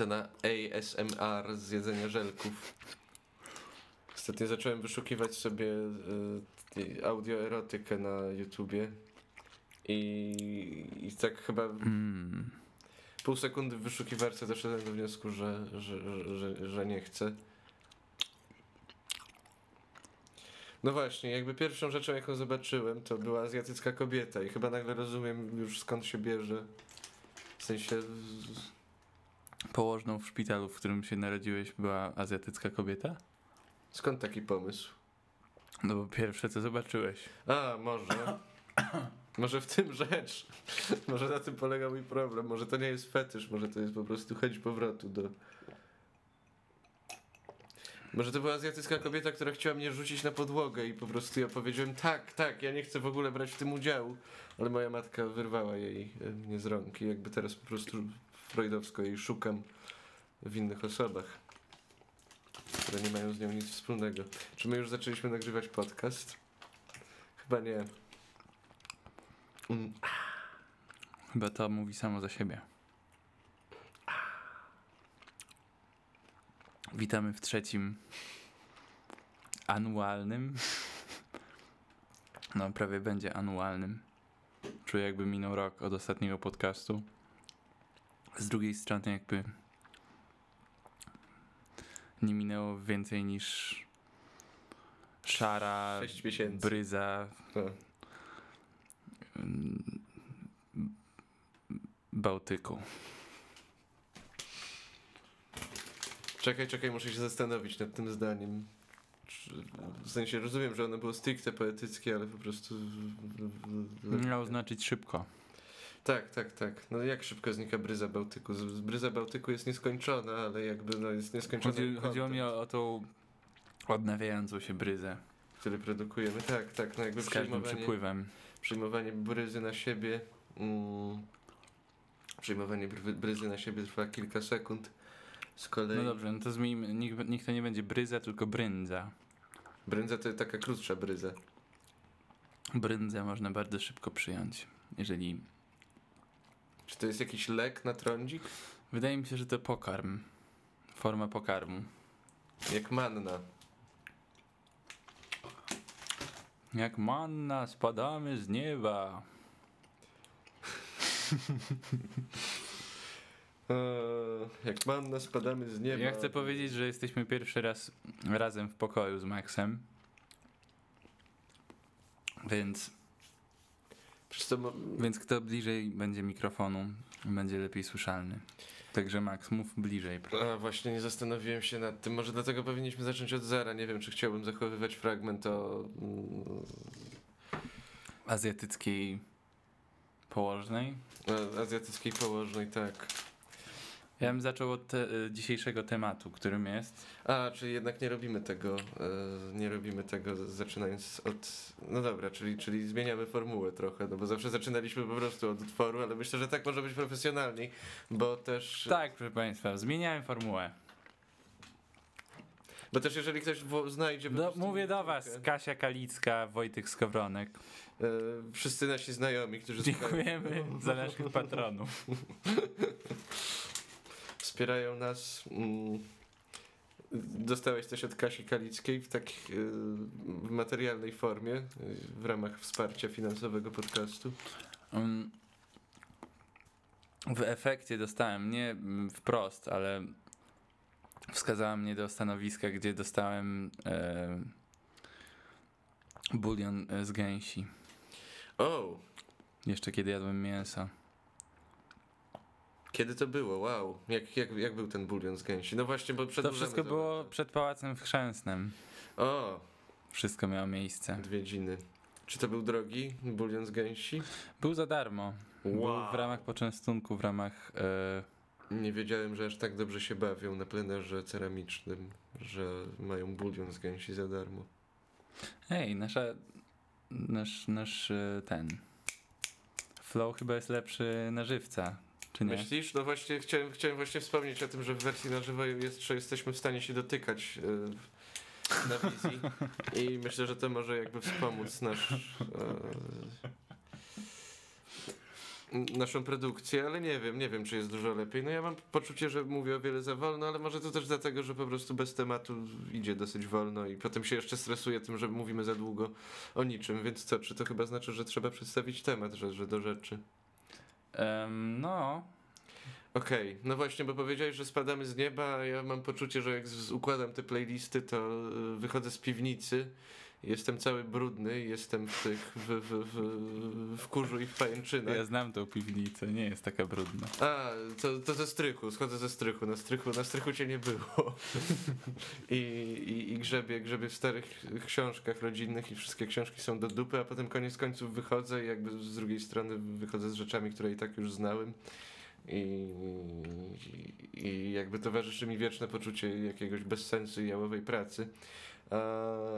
scena ASMR z jedzenia żelków. Ostatnio zacząłem wyszukiwać sobie y, audioerotykę na YouTubie i, i tak chyba Mm. pół sekundy w wyszukiwarce doszedłem do wniosku, że, że, że, że, że nie chcę. No właśnie, jakby pierwszą rzeczą jaką zobaczyłem to była azjatycka kobieta i chyba nagle rozumiem już skąd się bierze. W sensie... Położną w szpitalu, w którym się narodziłeś, była azjatycka kobieta? Skąd taki pomysł? No bo pierwsze co zobaczyłeś. A, może. Może w tym rzecz. Może na tym polega mój problem. Może to nie jest fetysz, może to jest po prostu chęć powrotu do. Może to była azjatycka kobieta, która chciała mnie rzucić na podłogę i po prostu ja powiedziałem tak, tak, ja nie chcę w ogóle brać w tym udziału, ale moja matka wyrwała jej mnie z rąk i jakby teraz po prostu freudowsko jej szukam w innych osobach, które nie mają z nią nic wspólnego. Czy my już zaczęliśmy nagrywać podcast? Chyba nie. Mm, Chyba to mówi samo za siebie. Witamy w trzecim anualnym. No, prawie będzie anualnym. Czuję, jakby minął rok od ostatniego podcastu. Z drugiej strony, jakby nie minęło więcej niż szara bryza O. mm, Bałtyku. Czekaj, czekaj, muszę się zastanowić nad tym zdaniem. W sensie rozumiem, że ono było stricte poetyckie, ale po prostu. Miał znaczyć szybko. Tak, tak, tak. No jak szybko znika bryza Bałtyku? Bryza Bałtyku jest nieskończona, ale jakby no jest nieskończony Chodzi, chodziło mi o, o tą odnawiającą się bryzę który produkujemy. Tak, tak, no jakby z każdym przypływem. przyjmowanie bryzy na siebie. Mm, przyjmowanie bry- bryzy na siebie trwa kilka sekund. Z kolei. No dobrze, no to zmieńmy. Niech, niech to nie będzie bryza, tylko bryndza. Brędza to taka krótsza bryza. Bryndzę można bardzo szybko przyjąć. Jeżeli. Czy to jest jakiś lek na trądzik? Wydaje mi się, że to pokarm. Forma pokarmu. Jak manna. Jak manna spadamy z nieba. Eee, jak manna spadamy z nieba. Ja chcę powiedzieć, że jesteśmy pierwszy raz razem w pokoju z Maxem. Więc, to więc kto bliżej będzie mikrofonu, będzie lepiej słyszalny. Także Max, mów bliżej. proszę. A właśnie nie zastanowiłem się nad tym. Może dlatego powinniśmy zacząć od zera. Nie wiem, czy chciałbym zachowywać fragment o. mm, Azjatyckiej położnej. o azjatyckiej położnej, tak. Ja bym zaczął od te, y, dzisiejszego tematu, którym jest. A, czyli jednak nie robimy tego. e, nie robimy tego zaczynając od. No dobra, czyli, czyli zmieniamy formułę trochę, no bo zawsze zaczynaliśmy po prostu od utworu, ale myślę, że tak może być profesjonalniej, bo też. Tak, proszę Państwa, zmieniałem formułę. Bo też jeżeli ktoś znajdzie. Do, prostu mówię do Was, Kasia Kalicka, Wojtek Skowronek. E, wszyscy nasi znajomi, którzy Dziękujemy za naszych patronów. wspierają nas. Mm, Dostałeś coś od Kasi Kalickiej w tak y, w materialnej formie y, w ramach wsparcia finansowego podcastu. Mm, W efekcie dostałem, nie wprost, ale wskazała mnie do stanowiska, gdzie dostałem e, bulion e, z gęsi. O, Jeszcze kiedy jadłem mięso. Kiedy to było? Wow. Jak, jak, jak był ten bulion z gęsi? No właśnie, bo To przedłużamy wszystko było przed Pałacem w Chrzęsnym. O, Wszystko miało miejsce. odwiedziny. Czy to był drogi bulion z gęsi? Był za darmo. Był Wow. w ramach poczęstunku, w ramach... E, Nie wiedziałem, że aż tak dobrze się bawią na plenerze ceramicznym, że mają bulion z gęsi za darmo. Hej, nasza... Nasz, nasz e, ten... Flow chyba jest lepszy na żywca, czy nie? Myślisz? No właśnie chciałem, chciałem właśnie wspomnieć o tym, że w wersji na żywo jest, że jesteśmy w stanie się dotykać yy, na wizji i myślę, że to może jakby wspomóc nasz yy, naszą produkcję, ale nie wiem, nie wiem, czy jest dużo lepiej. No ja mam poczucie, że mówię o wiele za wolno, ale może to też dlatego, że po prostu bez tematu idzie dosyć wolno i potem się jeszcze stresuje tym, że mówimy za długo o niczym, więc co, czy to chyba znaczy, że trzeba przedstawić temat, że, że do rzeczy? Em, no, Okej, no właśnie, bo powiedziałeś, że spadamy z nieba, a ja mam poczucie, że jak z- układam te playlisty, to y, wychodzę z piwnicy, jestem cały brudny, jestem w tych, w, w, w, w kurzu i w pajęczynach. ja znam tą piwnicę, nie jest taka brudna. A, to, to ze strychu, schodzę ze strychu, na strychu, na strychu cię nie było. I, i, I grzebie, grzebie w starych książkach rodzinnych i wszystkie książki są do dupy, a potem koniec końców wychodzę i jakby z drugiej strony wychodzę z rzeczami, które i tak już znałem. I, I jakby towarzyszy mi wieczne poczucie jakiegoś bezsensu i jałowej pracy.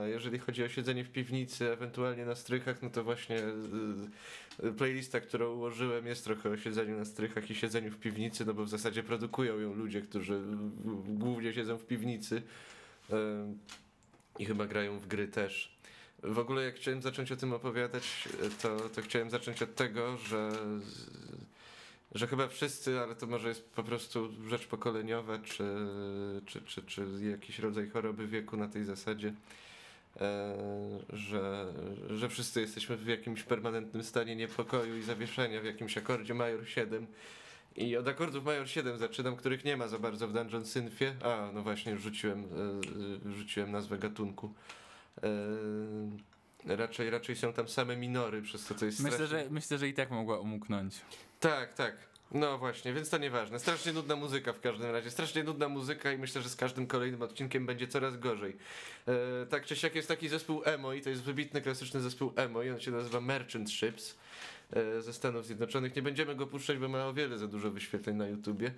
Jeżeli chodzi o siedzenie w piwnicy, ewentualnie na strychach, no to właśnie y, y, playlista, którą ułożyłem jest trochę o siedzeniu na strychach i siedzeniu w piwnicy, no bo w zasadzie produkują ją ludzie, którzy głównie siedzą w piwnicy y, i chyba grają w gry też. W ogóle jak chciałem zacząć o tym opowiadać, to, to chciałem zacząć od tego, że że chyba wszyscy, ale to może jest po prostu rzecz pokoleniowa, czy, czy, czy, czy jakiś rodzaj choroby wieku na tej zasadzie, e, że, że wszyscy jesteśmy w jakimś permanentnym stanie niepokoju i zawieszenia w jakimś akordzie major 7. I od akordów major 7 zaczynam, których nie ma za bardzo w Dungeon Synthie. A, no właśnie, rzuciłem, e, e, rzuciłem nazwę gatunku. Raczej, raczej są tam same minory, przez to to jest Myślę, strasznie- że, myślę, że i tak mogła umknąć. tak, tak. No właśnie, więc to nieważne. Strasznie nudna muzyka w każdym razie. Strasznie nudna muzyka i myślę, że z każdym kolejnym odcinkiem będzie coraz gorzej. E, tak czy siak jest taki zespół emo i to jest wybitny, klasyczny zespół emo i on się nazywa Merchant Ships ze Stanów Zjednoczonych. Nie będziemy go puszczać, bo ma o wiele za dużo wyświetleń na YouTubie.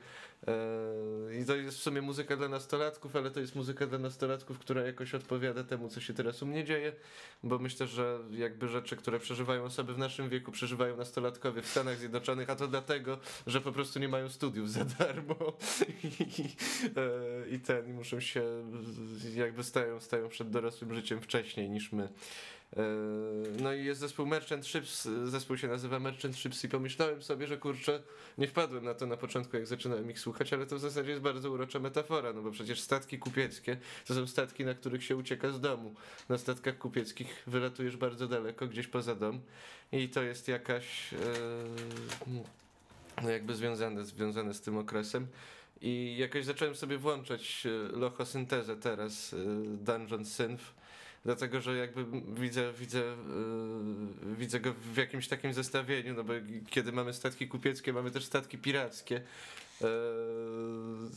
E, I to jest w sumie muzyka dla nastolatków, ale to jest muzyka dla nastolatków, która jakoś odpowiada temu, co się teraz u mnie dzieje, bo myślę, że jakby rzeczy, które przeżywają osoby w naszym wieku, przeżywają nastolatkowie w Stanach Zjednoczonych, a to dlatego, że po prostu nie mają studiów za darmo i, e, i muszą się, jakby stają, stają przed dorosłym życiem wcześniej niż my. E, No i jest zespół Merchant Ships, zespół się nazywa Merchant Ships i pomyślałem sobie, że kurczę, nie wpadłem na to na początku, jak zaczynałem ich słuchać, ale to w zasadzie jest bardzo urocza metafora, no bo przecież statki kupieckie to są statki, na których się ucieka z domu. Na statkach kupieckich wylatujesz bardzo daleko, gdzieś poza dom i to jest jakaś e, no jakby związane, związane z tym okresem. I jakoś zacząłem sobie włączać e, lochosyntezę teraz, Dungeon Synth, dlatego że jakby widzę, widzę, e, widzę go w jakimś takim zestawieniu, no bo kiedy mamy statki kupieckie, mamy też statki pirackie. e,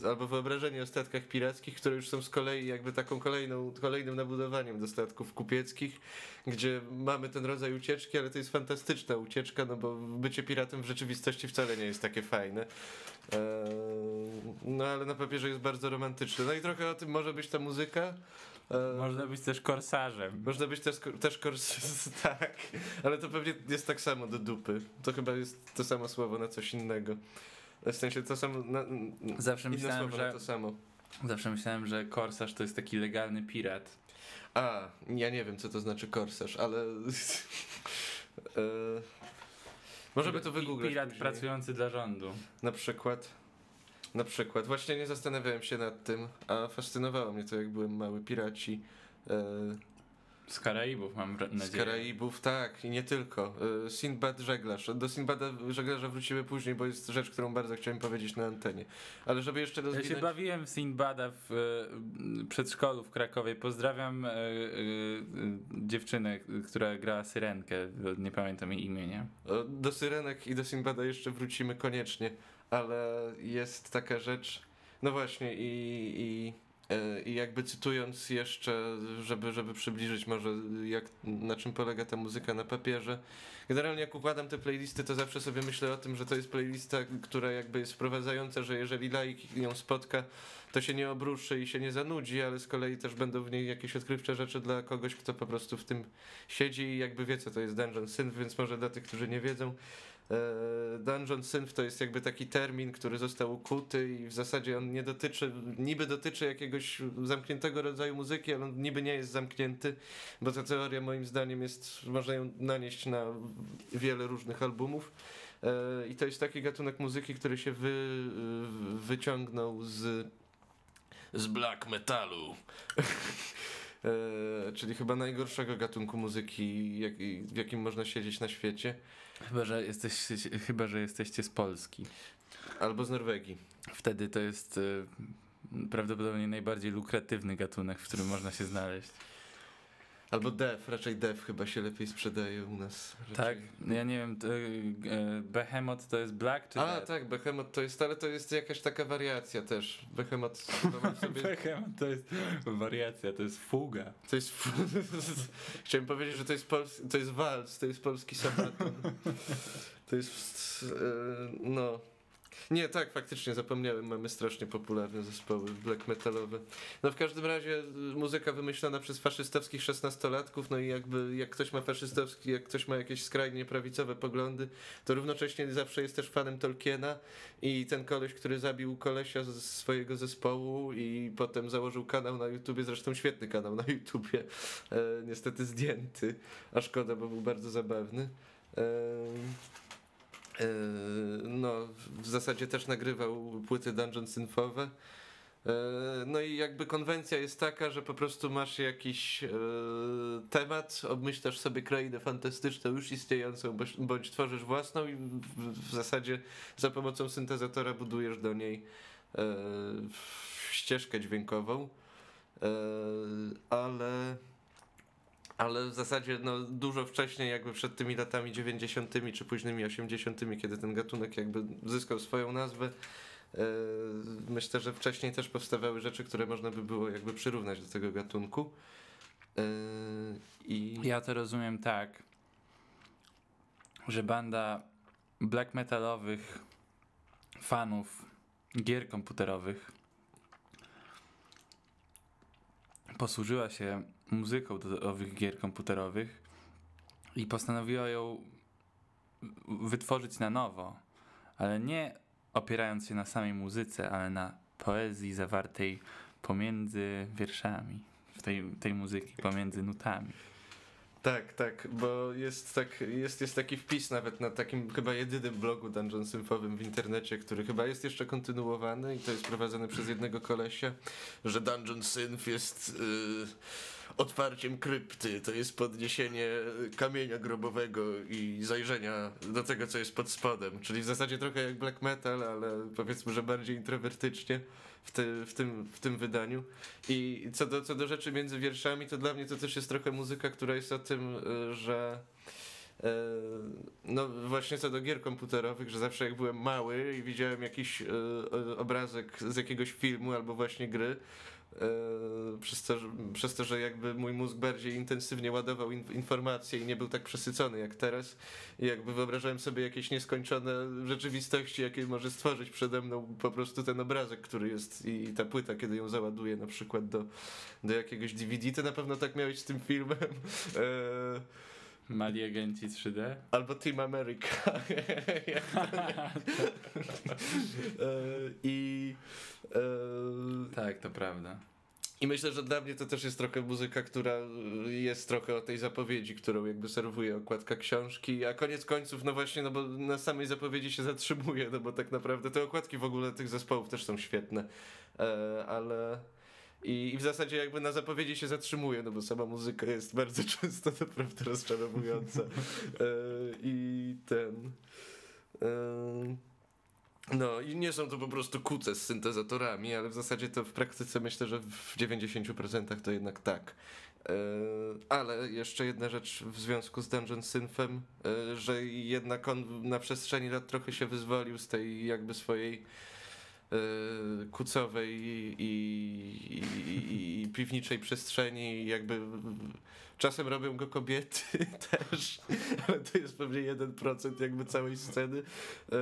Albo wyobrażenie o statkach pirackich, które już są z kolei jakby taką kolejną, kolejnym nabudowaniem do statków kupieckich, gdzie mamy ten rodzaj ucieczki, ale to jest fantastyczna ucieczka, no bo bycie piratem w rzeczywistości wcale nie jest takie fajne. Eee, No ale na papierze jest bardzo romantyczne. No i trochę o tym może być ta muzyka. Eee, Można być też korsarzem. Można być też, też kors... tak, ale to pewnie jest tak samo do dupy. To chyba jest to samo słowo na coś innego. W sensie to samo, na, Zawsze myślałem, że, to samo. zawsze myślałem, że korsarz to jest taki legalny pirat. A, ja nie wiem co to znaczy korsarz, ale... eee, możemy to I wygooglać Pirat później. pracujący dla rządu. Na przykład. Na przykład. Właśnie nie zastanawiałem się nad tym, a fascynowało mnie to, jak byłem mały. Piraci e, Z Karaibów mam wra- z nadzieję. Karaibów, tak, i nie tylko. E, Sinbad żeglarz. Do Sinbada żeglarza wrócimy później, bo jest rzecz, którą bardzo chciałem powiedzieć na antenie. Ale żeby jeszcze Ja się rozwinąć... bawiłem w Sinbada w e, przedszkolu w Krakowie. Pozdrawiam dziewczynę, która grała syrenkę. Nie pamiętam jej imienia. Do Syrenek i do Sinbada jeszcze wrócimy koniecznie, ale jest taka rzecz, no właśnie i, i, e, i jakby cytując jeszcze, żeby, żeby przybliżyć może jak, na czym polega ta muzyka na papierze. Generalnie jak układam te playlisty, to zawsze sobie myślę o tym, że to jest playlista, która jakby jest wprowadzająca, że jeżeli laik ją spotka, to się nie obruszy i się nie zanudzi, ale z kolei też będą w niej jakieś odkrywcze rzeczy dla kogoś, kto po prostu w tym siedzi i jakby wie, co to jest Dungeon Synth, więc może dla tych, którzy nie wiedzą, Dungeon Synth to jest jakby taki termin, który został ukuty i w zasadzie on nie dotyczy, niby dotyczy jakiegoś zamkniętego rodzaju muzyki, ale on niby nie jest zamknięty, bo ta teoria moim zdaniem jest, można ją nanieść na wiele różnych albumów. E, I to jest taki gatunek muzyki, który się wy, wyciągnął z, z black metalu. E, czyli chyba najgorszego gatunku muzyki, jak, w jakim można siedzieć na świecie. Chyba, że jesteś, chyba, że jesteście z Polski. Albo z Norwegii. Wtedy to jest y, prawdopodobnie najbardziej lukratywny gatunek, w którym można się znaleźć. Albo Def, raczej Def chyba się lepiej sprzedaje u nas. Raczej. Tak, ja nie wiem, to, y, Behemoth to jest Black czy A, Death? tak, Behemoth to jest, ale to jest jakaś taka wariacja też. Behemoth sobie... Behemoth to jest wariacja, to jest fuga. To jest... Chciałem powiedzieć, że to jest, pols... to jest wals, to jest polski sabaton. To jest... e, no... Nie, tak, faktycznie zapomniałem, mamy strasznie popularne zespoły black metalowe. No w każdym razie y, muzyka wymyślona przez faszystowskich szesnastolatków, no i jakby jak ktoś ma faszystowski, jak ktoś ma jakieś skrajnie prawicowe poglądy, to równocześnie zawsze jest też fanem Tolkiena i ten koleś, który zabił kolesia z swojego zespołu i potem założył kanał na YouTubie, zresztą świetny kanał na YouTubie, e, niestety zdjęty, a szkoda, bo był bardzo zabawny. E, no, w zasadzie też nagrywał płyty dungeon synfowe. E, No i jakby konwencja jest taka, że po prostu masz jakiś e, temat, obmyślasz sobie krainę fantastyczną już istniejącą, bądź, tworzysz własną i w, zasadzie za pomocą syntezatora budujesz do niej e, ścieżkę dźwiękową. E, ale ale w zasadzie no, dużo wcześniej, jakby przed tymi latami 90. czy późnymi 80., kiedy ten gatunek jakby zyskał swoją nazwę, e, myślę, że wcześniej też powstawały rzeczy, które można by było jakby przyrównać do tego gatunku. E, I Ja to rozumiem tak, że banda black metalowych fanów gier komputerowych posłużyła się muzyką do owych gier komputerowych i postanowiła ją wytworzyć na nowo, ale nie opierając się na samej muzyce, ale na poezji zawartej pomiędzy wierszami w tej, tej muzyki, pomiędzy nutami. Tak, tak, bo jest, tak, jest, jest taki wpis nawet na takim chyba jedynym blogu Dungeon Symfowym w internecie, który chyba jest jeszcze kontynuowany i to jest prowadzony przez jednego kolesia, że Dungeon Synth jest y, otwarciem krypty, to jest podniesienie kamienia grobowego i zajrzenia do tego, co jest pod spodem, czyli w zasadzie trochę jak black metal, ale powiedzmy, że bardziej introwertycznie w, ty, w, tym, w tym wydaniu. I co do, co do rzeczy między wierszami, to dla mnie to też jest trochę muzyka, która jest o tym, y, że y, no właśnie co do gier komputerowych, że zawsze jak byłem mały i widziałem jakiś y, obrazek z jakiegoś filmu albo właśnie gry, przez to, że, przez to, że jakby mój mózg bardziej intensywnie ładował in, informacje i nie był tak przesycony jak teraz i jakby wyobrażałem sobie jakieś nieskończone rzeczywistości, jakie może stworzyć przede mną po prostu ten obrazek, który jest i ta płyta, kiedy ją załaduję na przykład do, do jakiegoś DVD, to na pewno tak miałeś z tym filmem. Mali agenci 3D? albo Team America. e, I e, Tak, to prawda. I myślę, że dla mnie to też jest trochę muzyka, która jest trochę o tej zapowiedzi, którą jakby serwuje okładka książki, a koniec końców, no właśnie, no bo na samej zapowiedzi się zatrzymuje, no bo tak naprawdę te okładki w ogóle tych zespołów też są świetne, e, ale... I, I w zasadzie jakby na zapowiedzi się zatrzymuje, no bo sama muzyka jest bardzo często naprawdę rozczarowująca. E, I ten... E, no i nie są to po prostu kuce z syntezatorami, ale w zasadzie to w praktyce myślę, że w 90% to jednak tak. E, Ale jeszcze jedna rzecz w związku z Dungeon Synthem, e, że jednak on na przestrzeni lat trochę się wyzwolił z tej jakby swojej kucowej i, i, i, i piwniczej przestrzeni. Jakby czasem robią go kobiety też, ale to jest pewnie 1% jakby całej sceny. E,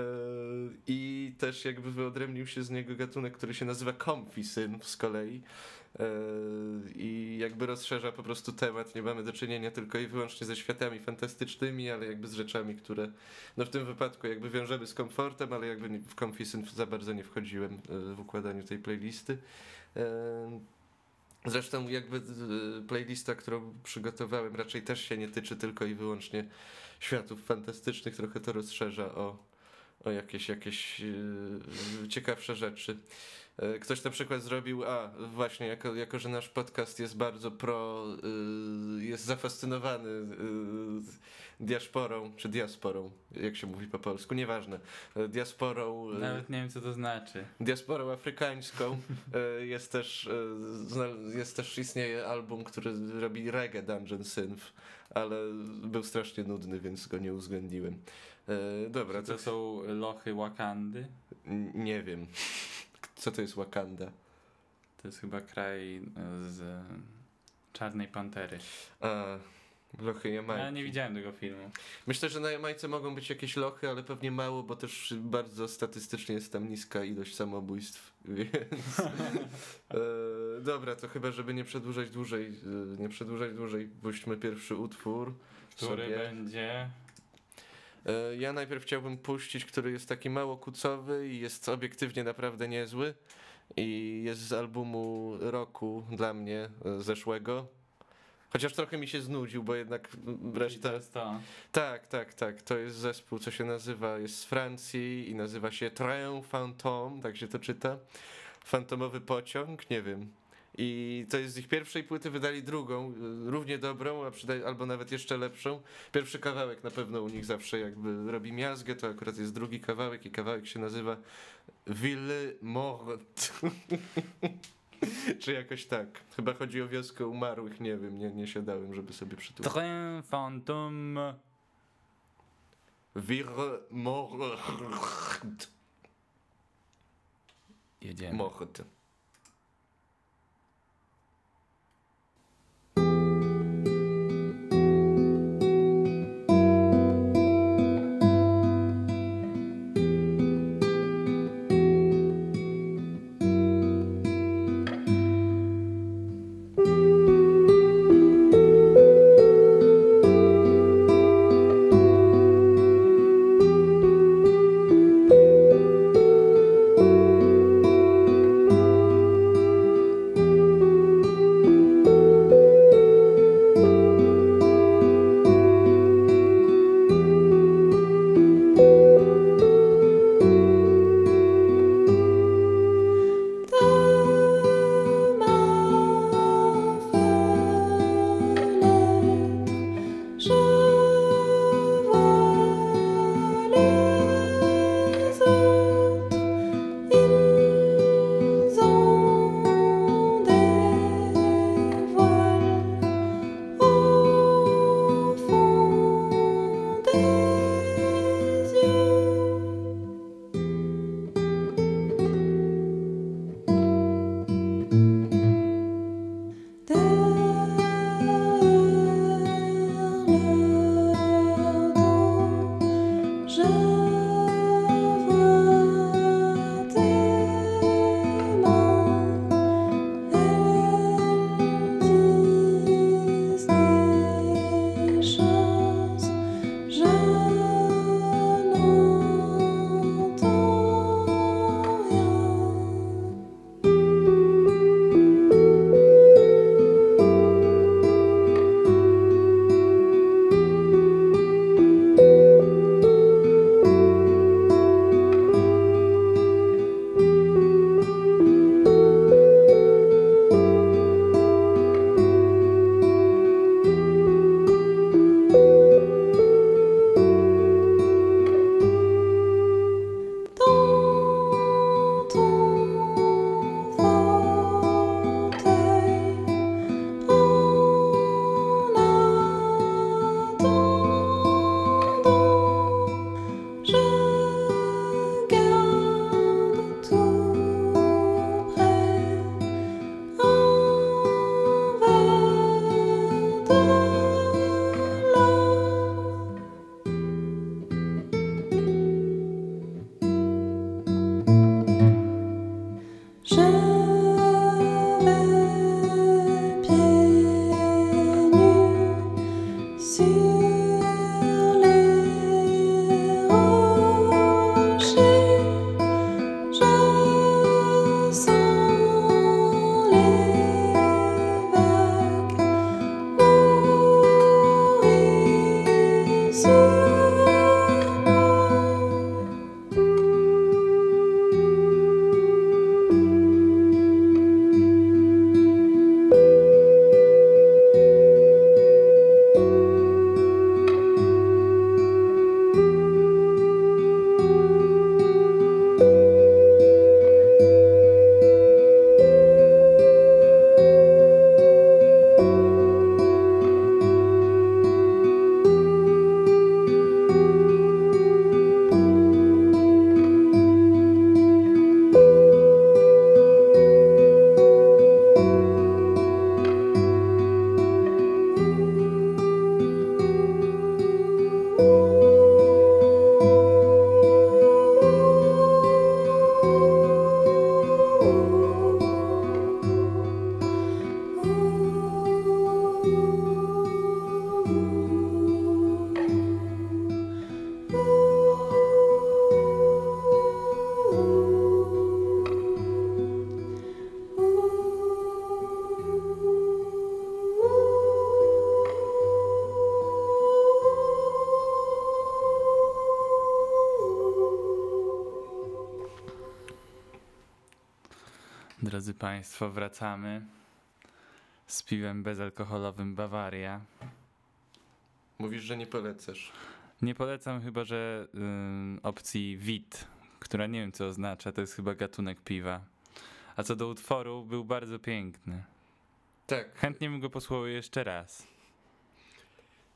i też jakby wyodrębnił się z niego gatunek, który się nazywa Comfy Synth z kolei i jakby rozszerza po prostu temat, nie mamy do czynienia tylko i wyłącznie ze światami fantastycznymi, ale jakby z rzeczami, które no w tym wypadku jakby wiążemy z komfortem, ale jakby w Synth za bardzo nie wchodziłem e, w układaniu tej playlisty. E, Zresztą jakby playlista, którą przygotowałem raczej też się nie tyczy tylko i wyłącznie światów fantastycznych, trochę to rozszerza o, o jakieś, jakieś yy, ciekawsze rzeczy. Yy, Ktoś na przykład zrobił, a właśnie, jako, jako że nasz podcast jest bardzo pro, yy, jest zafascynowany yy, diasporą, czy diasporą, jak się mówi po polsku, nieważne, diasporą, Nawet nie wiem, co to znaczy. diasporą afrykańską. E, Jest też, e, jest też istnieje album, który robi reggae Dungeon Synth, ale był strasznie nudny, więc go nie uwzględniłem. E, Dobra, Czy to to są lochy Wakandy? nie wiem. Co to jest Wakanda? To jest chyba kraj e, z Czarnej Pantery. A, lochy Jamajki. Ja nie widziałem tego filmu. Myślę, że na Jamajce mogą być jakieś lochy, ale pewnie mało, bo też bardzo statystycznie jest tam niska ilość samobójstw, więc... e, dobra, to chyba, żeby nie przedłużać dłużej, e, nie przedłużać dłużej, puśćmy pierwszy utwór. Który sobie. będzie. E, ja najpierw chciałbym puścić, który jest taki mało kucowy i jest obiektywnie naprawdę niezły i jest z albumu roku dla mnie e, zeszłego. Chociaż trochę mi się znudził, bo jednak reszta... To jest to. Tak, tak, tak. To jest zespół, co się nazywa, jest z Francji i nazywa się Train Fantôme, tak się to czyta. Fantomowy pociąg, nie wiem. I to jest z ich pierwszej płyty, wydali drugą, y, równie dobrą, albo nawet jeszcze lepszą. Pierwszy kawałek na pewno u nich zawsze jakby robi miazgę, to akurat jest drugi kawałek i kawałek się nazywa Ville Mort. Czy jakoś tak. Chyba chodzi o wioskę umarłych, nie wiem, nie, nie siadałem, żeby sobie przytłumaczyć. Train Fantôme. Wir mord. Jedziemy. Mord. Państwo, wracamy z piwem bezalkoholowym Bawaria. Mówisz, że nie polecasz. Nie polecam chyba, że ym, opcji wit, która nie wiem co oznacza, to jest chyba gatunek piwa. A co do utworu, był bardzo piękny. Tak. Chętnie bym go posłuchał jeszcze raz.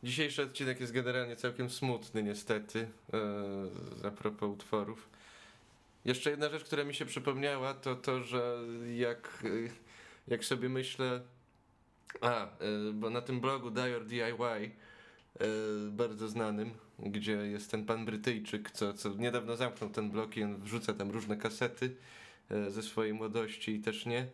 Dzisiejszy odcinek jest generalnie całkiem smutny, niestety, e, a propos utworów. Jeszcze jedna rzecz, która mi się przypomniała, to to, że jak, jak sobie myślę. A, e, bo na tym blogu Dior DIY, e, bardzo znanym, gdzie jest ten pan Brytyjczyk, co, co niedawno zamknął ten blog i on wrzuca tam różne kasety e, ze swojej młodości i też nie.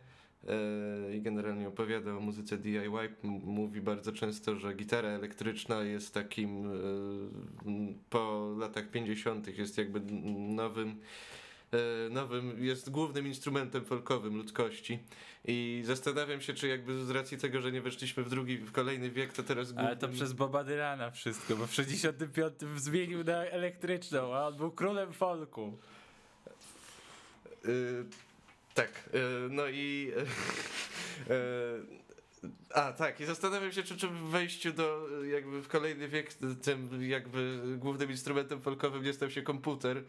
I generalnie opowiada o muzyce DIY. Mówi bardzo często, że gitara elektryczna jest takim po latach 50. jest jakby nowym. E, Nowym jest głównym instrumentem folkowym ludzkości. I zastanawiam się, czy jakby z racji tego, że nie weszliśmy w drugi, w kolejny wiek, to teraz Ale to głównym- przez Boba Dylana wszystko, bo w 65 zmienił na elektryczną, a on był królem folku. Y, tak, y, no i. a, tak, i zastanawiam się, czy, czy w wejściu do jakby w kolejny wiek tym jakby głównym instrumentem folkowym nie stał się komputer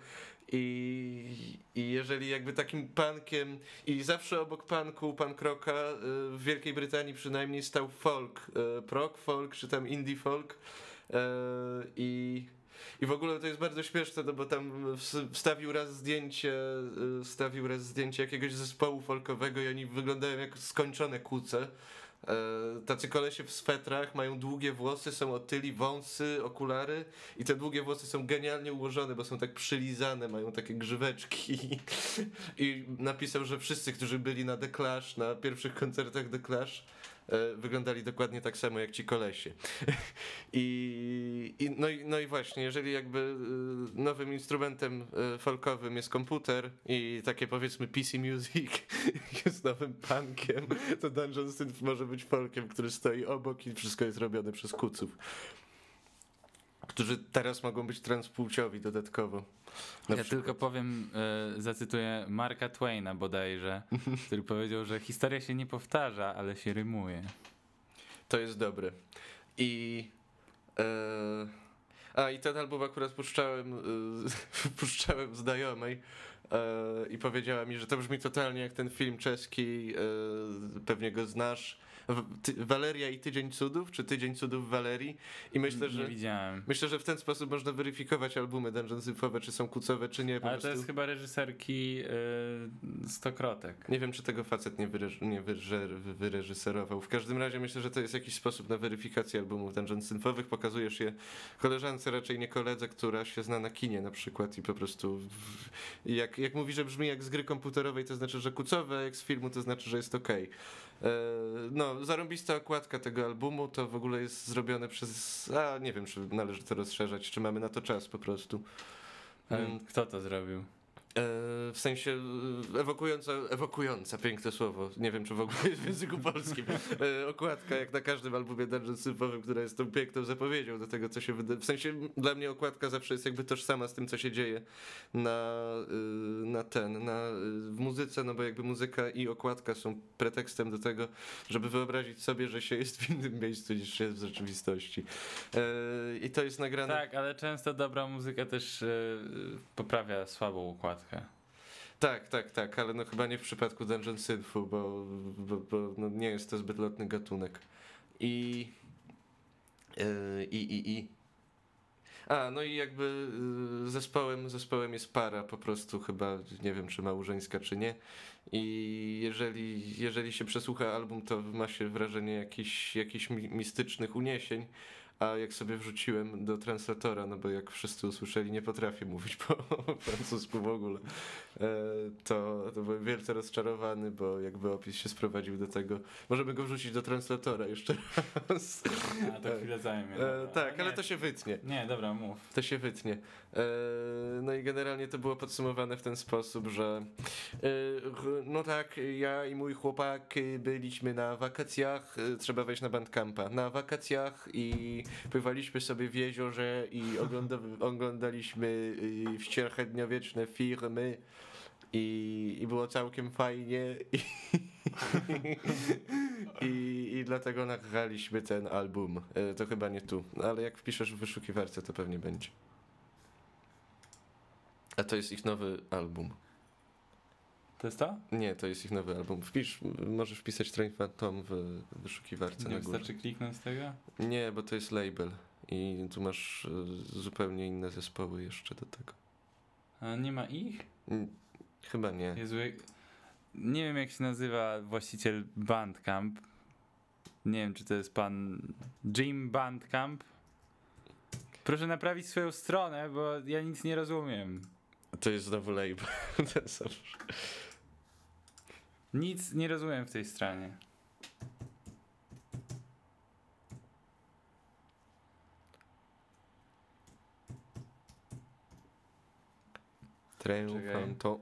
i, i jeżeli jakby takim punkiem i zawsze obok punku, punk rocka y, w Wielkiej Brytanii przynajmniej stał folk, y, prog folk czy tam indie folk y, i i w ogóle to jest bardzo śmieszne, no bo tam ws- wstawił raz zdjęcie, wstawił raz zdjęcie jakiegoś zespołu folkowego i oni wyglądają jak skończone kuce. E, Tacy kolesie w swetrach, mają długie włosy, są otyli, wąsy, okulary i te długie włosy są genialnie ułożone, bo są tak przylizane, mają takie grzyweczki. I napisał, że wszyscy, którzy byli na The Clash, na pierwszych koncertach The Clash, wyglądali dokładnie tak samo jak ci kolesie. I, i, no, i, no i właśnie, jeżeli jakby y, nowym instrumentem y, folkowym jest komputer i takie powiedzmy PC Music jest nowym punkiem, to Dungeon Synth może być folkiem, który stoi obok i wszystko jest robione przez kuców. Którzy teraz mogą być transpłciowi dodatkowo. Na ja przykład. tylko powiem, e, zacytuję Marka Twaina bodajże, który powiedział, że historia się nie powtarza, ale się rymuje. To jest dobre. I. E, a i ten album akurat puszczałem, e, puszczałem znajomej i powiedziała mi, że to brzmi totalnie jak ten film czeski, pewnie go znasz. Waleria i Tydzień Cudów, czy Tydzień Cudów Walerii. I myślę, nie że. widziałem. Myślę, że w ten sposób można weryfikować albumy Dungeon Synthowe, czy są kucowe, czy nie. Ale to prostu. jest chyba reżyserki y, Stokrotek. Nie wiem, czy tego facet nie, wyreż- nie wyreż- wyreżyserował. W każdym razie myślę, że to jest jakiś sposób na weryfikację albumów dungeon synthowych. Pokazujesz je koleżance, raczej nie koledze, która się zna na kinie na przykład i po prostu jak, jak mówi, że brzmi jak z gry komputerowej, to znaczy, że kucowe, a jak z filmu, to znaczy, że jest okej. E, No, zarąbista okładka tego albumu to w ogóle jest zrobione przez... A, nie wiem, czy należy to rozszerzać, czy mamy na to czas po prostu. Kto to zrobił? E, w sensie e, ewokująca, ewokująca, piękne słowo. Nie wiem, czy w ogóle jest w języku polskim. E, okładka, jak na każdym albumie Dungeon Sympowym, która jest tą piękną zapowiedzią do tego, co się wydarzy. W sensie dla mnie okładka zawsze jest jakby tożsama z tym, co się dzieje na, na ten, na, w muzyce, no bo jakby muzyka i okładka są pretekstem do tego, żeby wyobrazić sobie, że się jest w innym miejscu niż się jest w rzeczywistości. I to jest nagrane. Tak, ale często dobra muzyka też poprawia słabą Tak, tak, tak, ale no chyba nie w przypadku Dungeon Synthu, bo, bo, bo no nie jest to zbyt lotny gatunek. I. Yy, I, i, i. A, no i jakby yy, zespołem, zespołem jest para po prostu chyba, nie wiem czy małżeńska czy nie. I jeżeli, jeżeli się przesłucha album, to ma się wrażenie jakichś, jakichś mi- mistycznych uniesień, a jak sobie wrzuciłem do translatora, no bo jak wszyscy usłyszeli, nie potrafię mówić po francusku w ogóle, e, to, to byłem wielce rozczarowany, bo jakby opis się sprowadził do tego, możemy go wrzucić do translatora jeszcze raz. A to chwilę zajmie. E, tak, ale nie, to się wytnie. Nie, dobra, mów. To się wytnie. E, No i generalnie to było podsumowane w ten sposób, że e, no tak, ja i mój chłopak e, byliśmy na wakacjach, trzeba wejść na bandcampa, na wakacjach i pływaliśmy sobie w jeziorze i ogląda, oglądaliśmy średniowieczne filmy i, i było całkiem fajnie i, i, i dlatego nagraliśmy ten album. To chyba nie tu, ale jak wpiszesz w wyszukiwarce to pewnie będzie. A to jest ich nowy album. To jest to? Nie, to jest ich nowy album. Wpisz, możesz wpisać Train Phantom w wyszukiwarce Nie na górze. wystarczy kliknąć z tego? Nie, bo to jest label i tu masz e, zupełnie inne zespoły jeszcze do tego. A nie ma ich? Chyba nie. Jezu, jak... nie wiem jak się nazywa właściciel Bandcamp. Nie wiem, czy to jest pan Jim Bandcamp. Proszę naprawić swoją stronę, bo ja nic nie rozumiem. To jest znowu label. Nic nie rozumiem w tej stronie.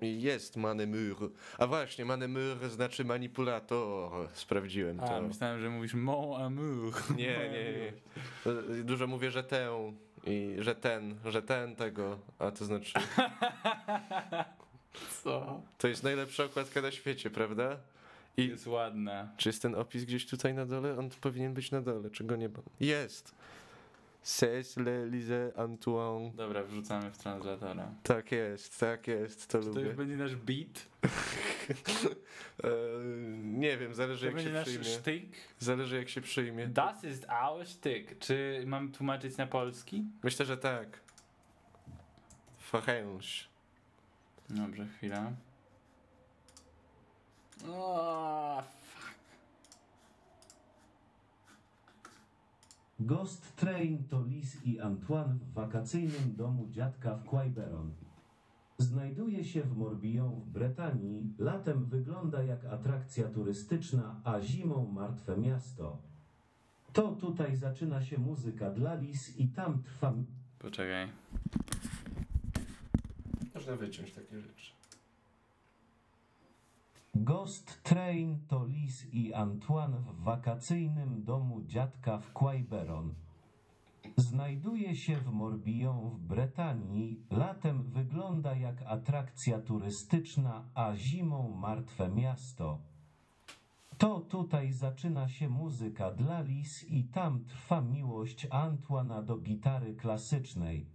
I jest Manemur. A właśnie, Manemur znaczy manipulator. Sprawdziłem A, to. myślałem, że mówisz Mon Amour. Nie, nie, nie. Dużo mówię, że tę i że ten, że ten tego, a to znaczy Co? to jest najlepsza okładka na świecie, prawda? I Jest ładna. czy jest ten opis gdzieś tutaj na dole? On powinien być na dole, czego nie ma. Jest! C'est le Lise Antoine. Dobra, wrzucamy w translatora. Tak jest, tak jest, to Czy to lubię. już będzie nasz beat? E, nie wiem, zależy To jak będzie się nasz przyjmie. sztyk? Zależy jak się przyjmie. Das ist our Stück. Czy mam tłumaczyć na polski? Myślę, że tak. Fachęż. Dobrze, chwila. O, Ghost Train to Liz i Antoine w wakacyjnym domu dziadka w Quiberon. Znajduje się w Morbihan w Bretanii, latem wygląda jak atrakcja turystyczna, a zimą martwe miasto. To tutaj zaczyna się muzyka dla Liz i tam trwa Poczekaj. Można wyciąć takie rzeczy. Ghost Train to Liz i Antoine w wakacyjnym domu dziadka w Quiberon. Znajduje się w Morbihan w Bretanii, latem wygląda jak atrakcja turystyczna, a zimą martwe miasto. To tutaj zaczyna się muzyka dla Liz i tam trwa miłość Antoana do gitary klasycznej.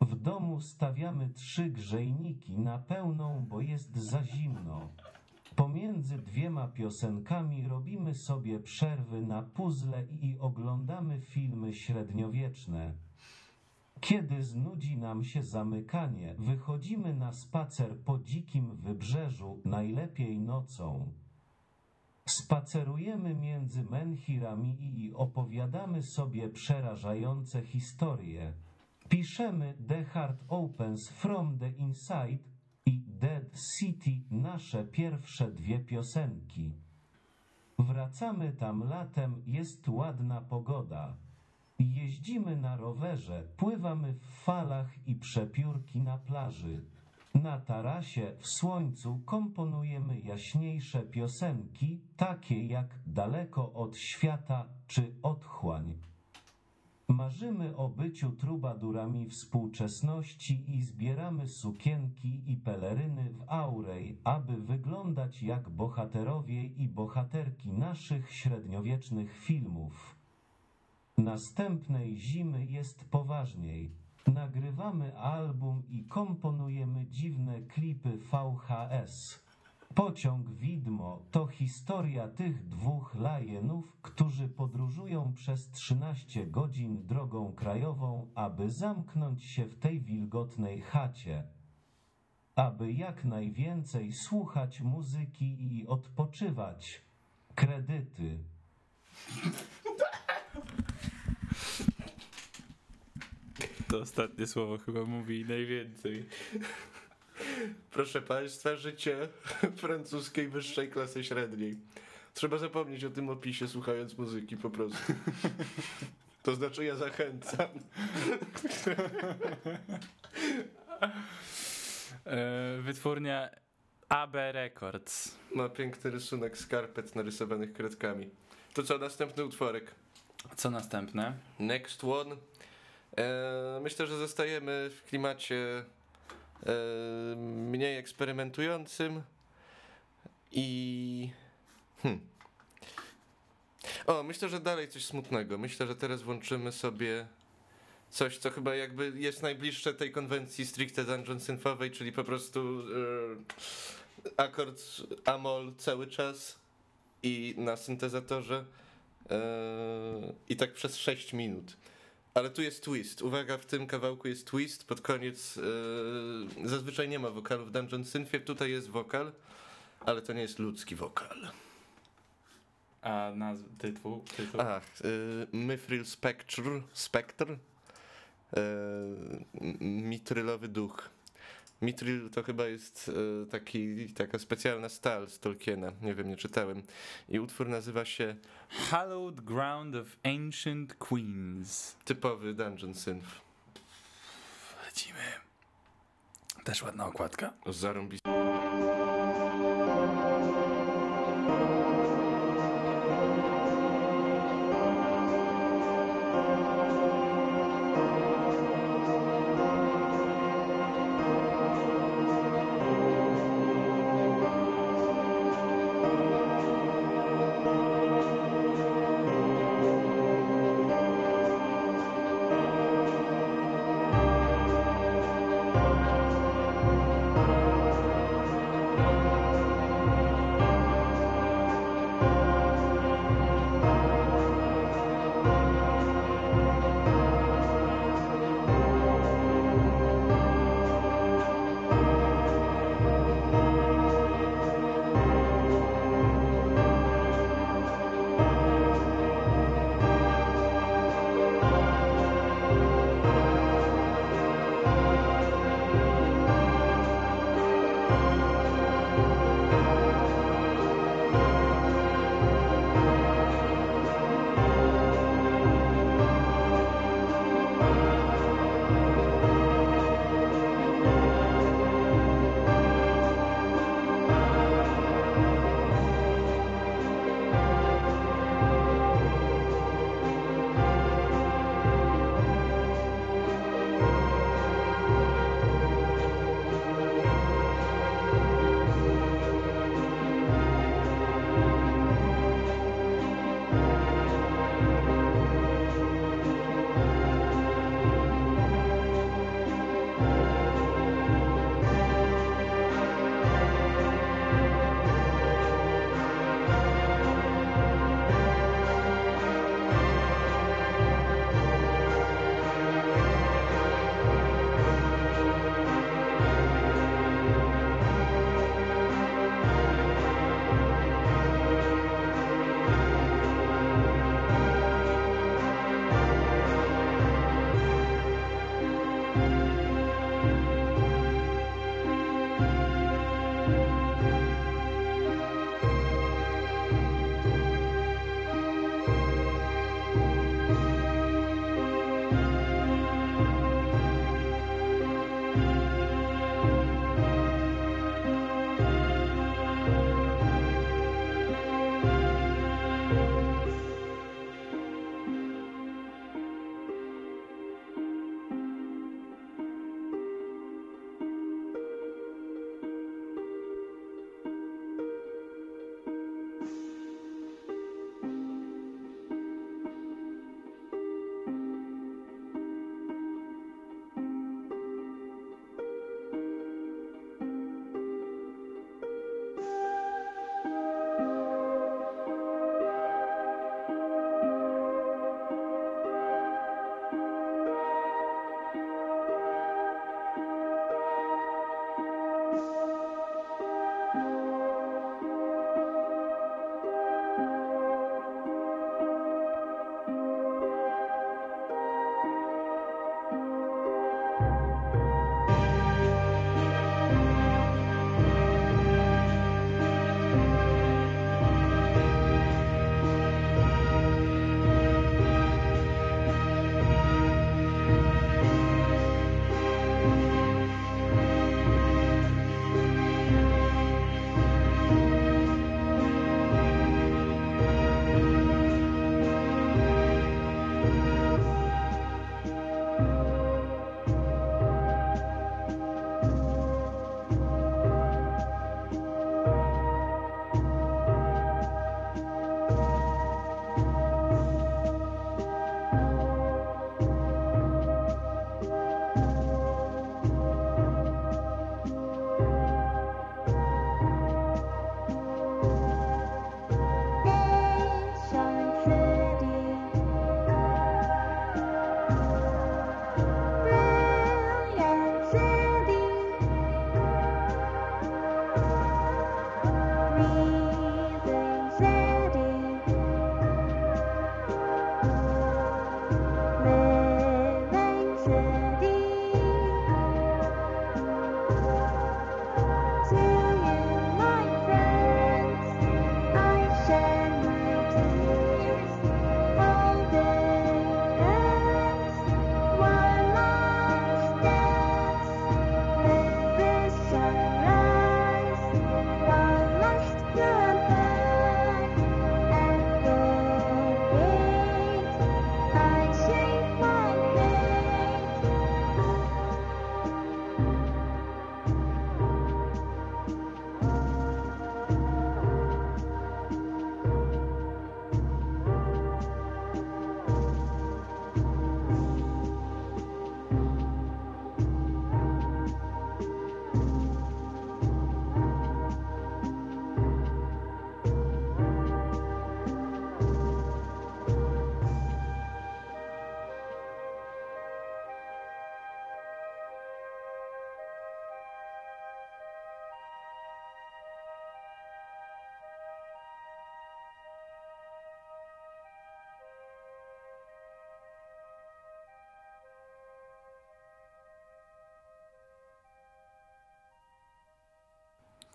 W domu stawiamy trzy grzejniki na pełną, bo jest za zimno. Pomiędzy dwiema piosenkami robimy sobie przerwy na puzzle i oglądamy filmy średniowieczne. Kiedy znudzi nam się zamykanie, wychodzimy na spacer po dzikim wybrzeżu, najlepiej nocą. Spacerujemy między menhirami i opowiadamy sobie przerażające historie. Piszemy The Heart Opens from the Inside i Dead City nasze pierwsze dwie piosenki. Wracamy tam latem, jest ładna pogoda. Jeździmy na rowerze, pływamy w falach i przepiórki na plaży. Na tarasie w słońcu komponujemy jaśniejsze piosenki, takie jak Daleko od świata czy Otchłań. Marzymy o byciu trubadurami współczesności i zbieramy sukienki i peleryny w aurej, aby wyglądać jak bohaterowie i bohaterki naszych średniowiecznych filmów. Następnej zimy jest poważniej. Nagrywamy album i komponujemy dziwne klipy VHS. Pociąg Widmo to historia tych dwóch lajenów, którzy podróżują przez 13 godzin drogą krajową, aby zamknąć się w tej wilgotnej chacie. Aby jak najwięcej słuchać muzyki i odpoczywać. Kredyty. To ostatnie słowo chyba mówi najwięcej. Proszę Państwa, życie francuskiej wyższej klasy średniej. Trzeba zapomnieć o tym opisie, słuchając muzyki po prostu. To znaczy ja zachęcam. E, wytwórnia AB Records. Ma piękny rysunek skarpet narysowanych kredkami. To co, następny utworek? Co następne? Next one. E, myślę, że zostajemy w klimacie mniej eksperymentującym i. Hmm. O, myślę, że dalej coś smutnego. Myślę, że teraz włączymy sobie coś, co chyba jakby jest najbliższe tej konwencji stricte dungeon synthowej, czyli po prostu e, akord amol cały czas i na syntezatorze e, i tak przez 6 minut. Ale tu jest twist. Uwaga, w tym kawałku jest twist. Pod koniec e, zazwyczaj nie ma wokalu w Dungeon Synthie. Tutaj jest wokal, ale to nie jest ludzki wokal. A nazw tytuł? tytuł? Ach, y, Mithril Spectre, Spectre, y, m- mitrylowy duch. Mithril to chyba jest y, taki, taka specjalna stal z Tolkiena, nie wiem, nie czytałem. I utwór nazywa się Hallowed Ground of Ancient Queens. typowy Dungeon Synth. Lecimy. Też ładna okładka. Zarąbisty.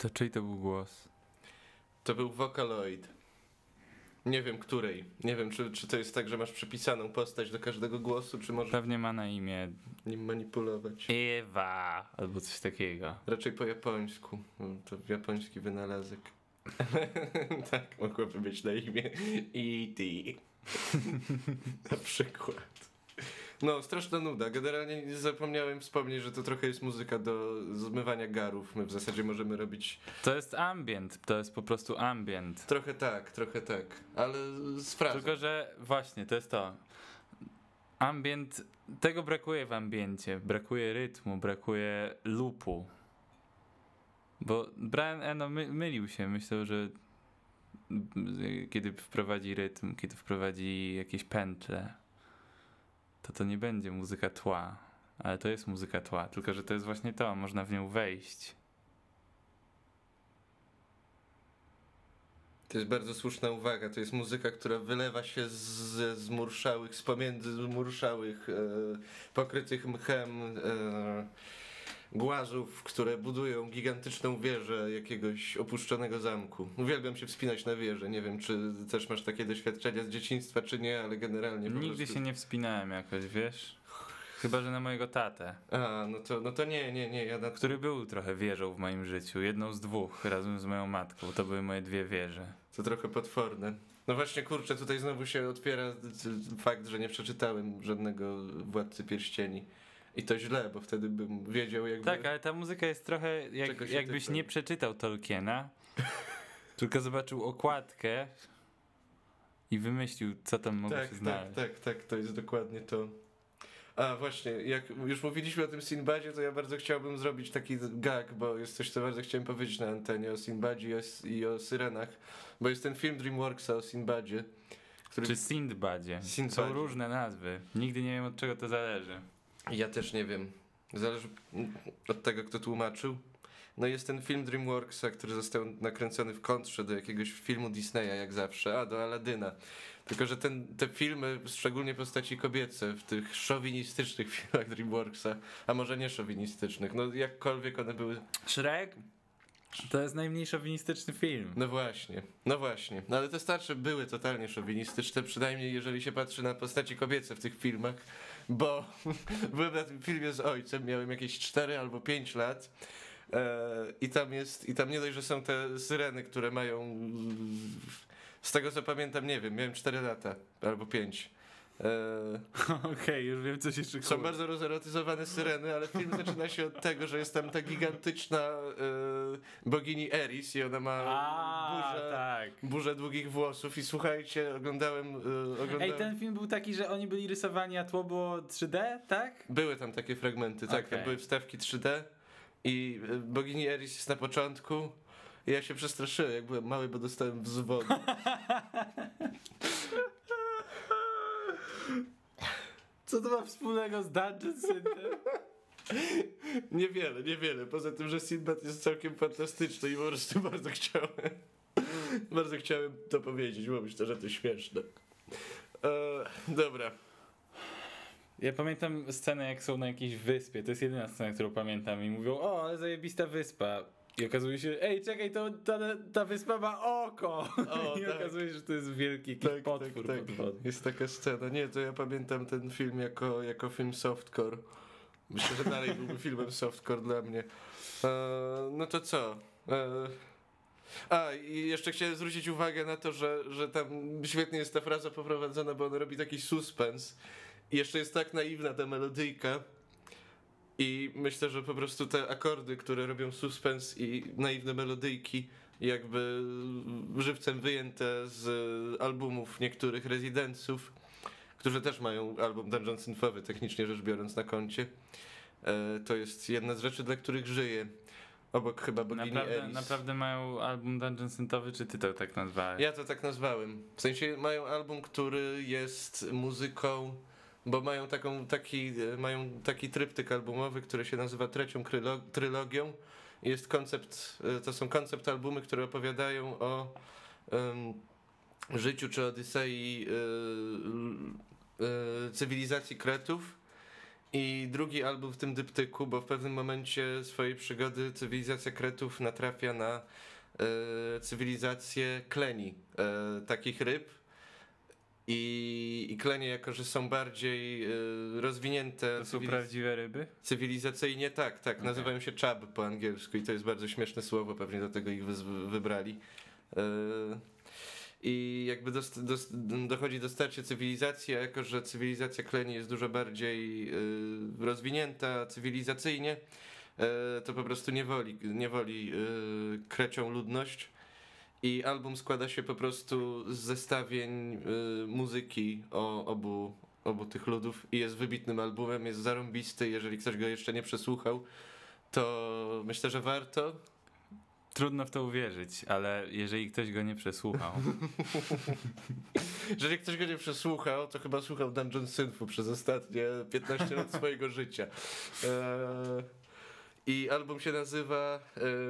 To czyj to był głos? To był Vocaloid. Nie wiem której. Nie wiem, czy, czy to jest tak, że masz przypisaną postać do każdego głosu, czy możesz Pewnie ma na imię nim manipulować. Ewa albo coś takiego. Raczej po japońsku. To japoński wynalazek. tak, mogłoby być na imię E.T. na przykład. No, straszna nuda. Generalnie zapomniałem wspomnieć, że to trochę jest muzyka do zmywania garów. My w zasadzie możemy robić To jest ambient, to jest po prostu ambient. trochę tak, trochę tak, ale z frazą. Tylko, że właśnie, to jest to. Ambient, tego brakuje w ambiencie. Brakuje rytmu, brakuje loopu. Bo Brian Eno my, mylił się. Myślał, że kiedy wprowadzi rytm, kiedy wprowadzi jakieś pętle, to to nie będzie muzyka tła. Ale to jest muzyka tła, tylko że to jest właśnie to, można w nią wejść. To jest bardzo słuszna uwaga. To jest muzyka, która wylewa się z zmurszałych, z pomiędzy zmurszałych, e, pokrytych mchem e, głazów, które budują gigantyczną wieżę jakiegoś opuszczonego zamku. Uwielbiam się wspinać na wieżę. Nie wiem, czy też masz takie doświadczenia z dzieciństwa, czy nie, ale generalnie po Nigdy prostu... się nie wspinałem jakoś, wiesz? Chyba, że na mojego tatę. A, no to, no to nie, nie, nie. Ja na... który był trochę wieżą w moim życiu. Jedną z dwóch, razem z moją matką. To były moje dwie wieże. To trochę potworne. No właśnie, kurczę, tutaj znowu się otwiera fakt, że nie przeczytałem żadnego Władcy Pierścieni. I to źle, bo wtedy bym wiedział jakby... Tak, ale ta muzyka jest trochę jak, jakbyś nie przeczytał Tolkiena, tylko zobaczył okładkę i wymyślił, co tam mogło tak, się tak, znaleźć. tak, tak, to jest dokładnie to. A właśnie, jak już mówiliśmy o tym Sinbadzie, to ja bardzo chciałbym zrobić taki gag, bo jest coś, co bardzo chciałem powiedzieć na antenie o Sinbadzie i o, i o Syrenach, bo jest ten film DreamWorksa o Sinbadzie, który... Czy Sindbadzie. Sindbadzie. Są różne nazwy. Nigdy nie wiem, od czego to zależy. Ja też nie wiem. Zależy od tego, kto tłumaczył. No jest ten film DreamWorksa, który został nakręcony w kontrze do jakiegoś filmu Disneya, jak zawsze, a do Aladyna. Tylko, że ten, te filmy, szczególnie postaci kobiece, w tych szowinistycznych filmach DreamWorksa, a może nie szowinistycznych, no jakkolwiek one były. Shrek? To jest najmniej szowinistyczny film. No właśnie, no właśnie. No ale te starsze były totalnie szowinistyczne, przynajmniej jeżeli się patrzy na postaci kobiece w tych filmach, bo byłem na tym filmie z ojcem, miałem jakieś 4 albo 5 lat. E, I tam jest, i tam nie dość, że są te syreny, które mają, z tego co pamiętam, nie wiem, miałem 4 lata albo 5. E, Okej, już wiem, co się szykuje. są bardzo rozerotyzowane syreny, ale film zaczyna się od tego, że jest tam ta gigantyczna e, bogini Eris i ona ma A, burzę, tak. burzę długich włosów i słuchajcie, oglądałem, e, oglądałem... Ej, ten film był taki, że oni byli rysowani, a tło było 3D, tak? Były tam takie fragmenty, tak, tam Okej. były wstawki 3D i bogini Eris jest na początku ja się przestraszyłem, jak byłem mały, bo dostałem wzwod. Co to ma wspólnego z Dungeon Center? Niewiele, niewiele, poza tym, że Sinbad jest całkiem fantastyczny i po prostu bardzo chciałem, bardzo chciałem to powiedzieć, bo myślę, że to śmieszne. E, dobra, Ja pamiętam scenę, jak są na jakiejś wyspie. To jest jedyna scena, którą pamiętam. I mówią, o, ale zajebista wyspa. I okazuje się, ej, czekaj, to ta, ta wyspa ma oko. O, I tak. okazuje się, że to jest wielki jakiś tak, potwór tak, tak. Jest taka scena. Nie, to ja pamiętam ten film jako, jako film softcore. Myślę, że dalej byłby filmem softcore dla mnie. E, no to co? E, a, i jeszcze chciałem zwrócić uwagę na to, że, że tam świetnie jest ta fraza poprowadzona, bo ona robi taki suspens. I jeszcze jest tak naiwna ta melodyjka. I myślę, że po prostu te akordy, które robią suspens i naiwne melodyjki, jakby żywcem wyjęte z albumów niektórych rezydenców, którzy też mają album Dungeon Synthowy, technicznie rzecz biorąc, na koncie. E, To jest jedna z rzeczy, dla których żyję. Obok chyba bogini Naprawdę, naprawdę mają album Dungeon Syntowy, czy ty to tak nazwałeś? Ja to tak nazwałem. W sensie mają album, który jest muzyką, bo mają taką, taki, e, mają taki tryptyk albumowy, który się nazywa trzecią trylogią. Jest koncept, e, to są koncept albumy, które opowiadają o em, życiu czy Odysei e, e, cywilizacji Kretów. I drugi album w tym dyptyku, bo w pewnym momencie swojej przygody cywilizacja Kretów natrafia na e, cywilizację kleni, takich ryb. I, I klenie, jako że są bardziej e, rozwinięte To są cywiliz- prawdziwe ryby? cywilizacyjnie, tak, tak. Okej. Nazywają się chub po angielsku i to jest bardzo śmieszne słowo, pewnie dlatego ich wyz- wybrali. E, I jakby dost, dost, dochodzi do starcia cywilizacji, a jako że cywilizacja kleni jest dużo bardziej e, rozwinięta cywilizacyjnie, e, to po prostu niewoli, niewoli e, krecią ludność. I album składa się po prostu z zestawień y, muzyki o obu, obu tych ludów i jest wybitnym albumem, jest zarąbisty. Jeżeli ktoś go jeszcze nie przesłuchał, to myślę, że warto. Trudno w to uwierzyć, ale jeżeli ktoś go nie przesłuchał, Jeżeli ktoś go nie przesłuchał, to chyba słuchał Dungeon Synthu przez ostatnie 15 lat swojego życia. Eee, I album się nazywa,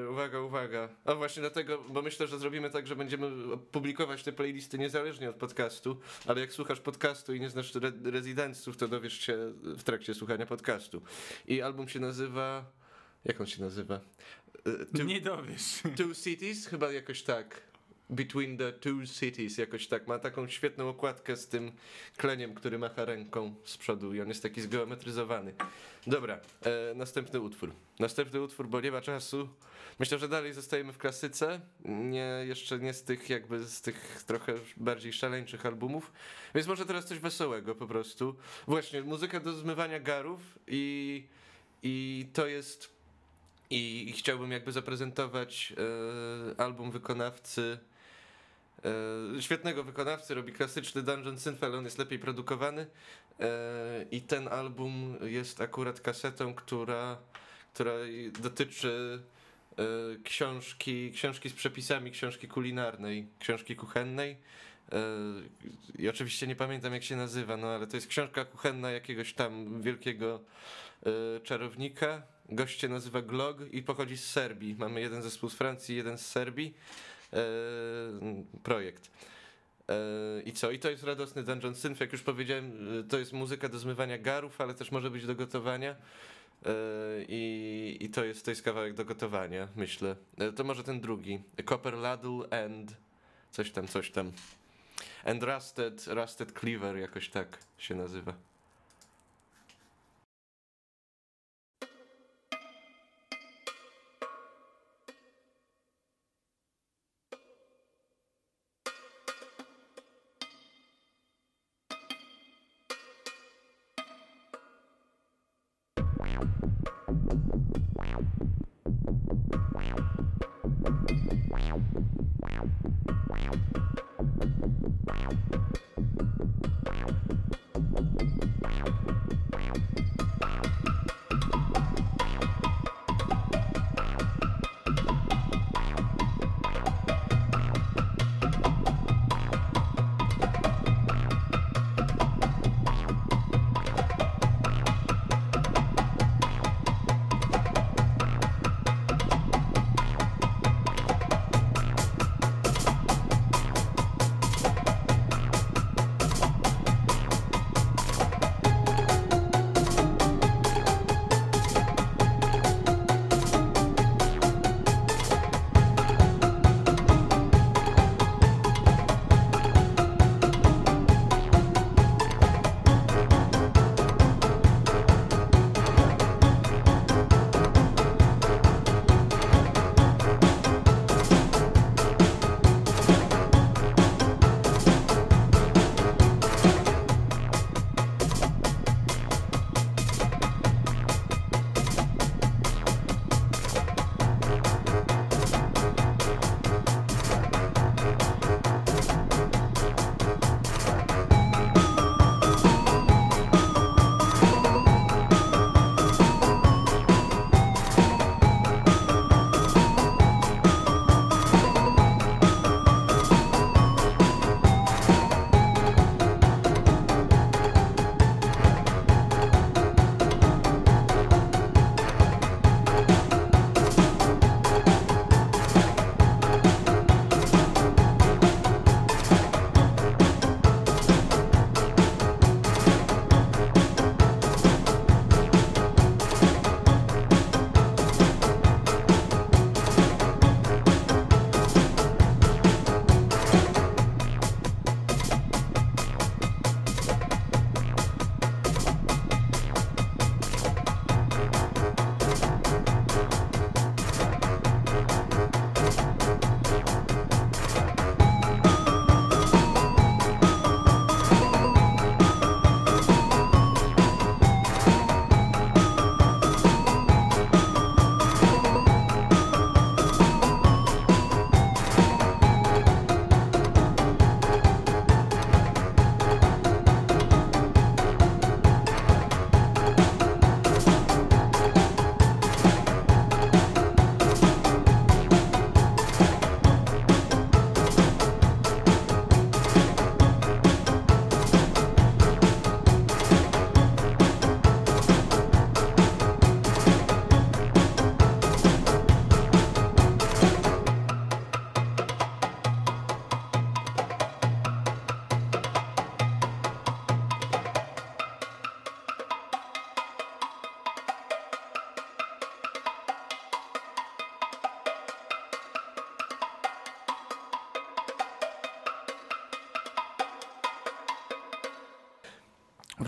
e, uwaga, uwaga, a właśnie dlatego, bo myślę, że zrobimy tak, że będziemy publikować te playlisty niezależnie od podcastu, ale jak słuchasz podcastu i nie znasz re rezydenców, to dowiesz się w trakcie słuchania podcastu. I album się nazywa, jak on się nazywa? E, Two- nie dowiesz. Two Cities? Chyba jakoś tak. Between the Two Cities, jakoś tak. Ma taką świetną okładkę z tym kleniem, który macha ręką z przodu i on jest taki zgeometryzowany. Dobra, e, następny utwór. Następny utwór, bo nie ma czasu. Myślę, że dalej zostajemy w klasyce. Nie, jeszcze nie z tych jakby z tych trochę bardziej szaleńczych albumów. Więc może teraz coś wesołego po prostu. Właśnie, muzyka do zmywania garów i, i to jest i chciałbym jakby zaprezentować e, album wykonawcy, świetnego wykonawcy, robi klasyczny Dungeon Synth, on jest lepiej produkowany. E, I ten album jest akurat kasetą, która, która dotyczy e, książki, książki z przepisami, książki kulinarnej, książki kuchennej. E, I oczywiście nie pamiętam jak się nazywa, no ale to jest książka kuchenna jakiegoś tam wielkiego e, czarownika. Gość się nazywa Glog i pochodzi z Serbii. Mamy jeden zespół z Francji, jeden z Serbii. E, projekt. E, I co? I to jest radosny Dungeon Synth. Jak już powiedziałem, e, to jest muzyka do zmywania garów, ale też może być do gotowania. I, I to jest to jest kawałek do gotowania, myślę. To może ten drugi. Copper Ladle and coś tam, coś tam. And Rusted, Rusted Cleaver jakoś tak się nazywa.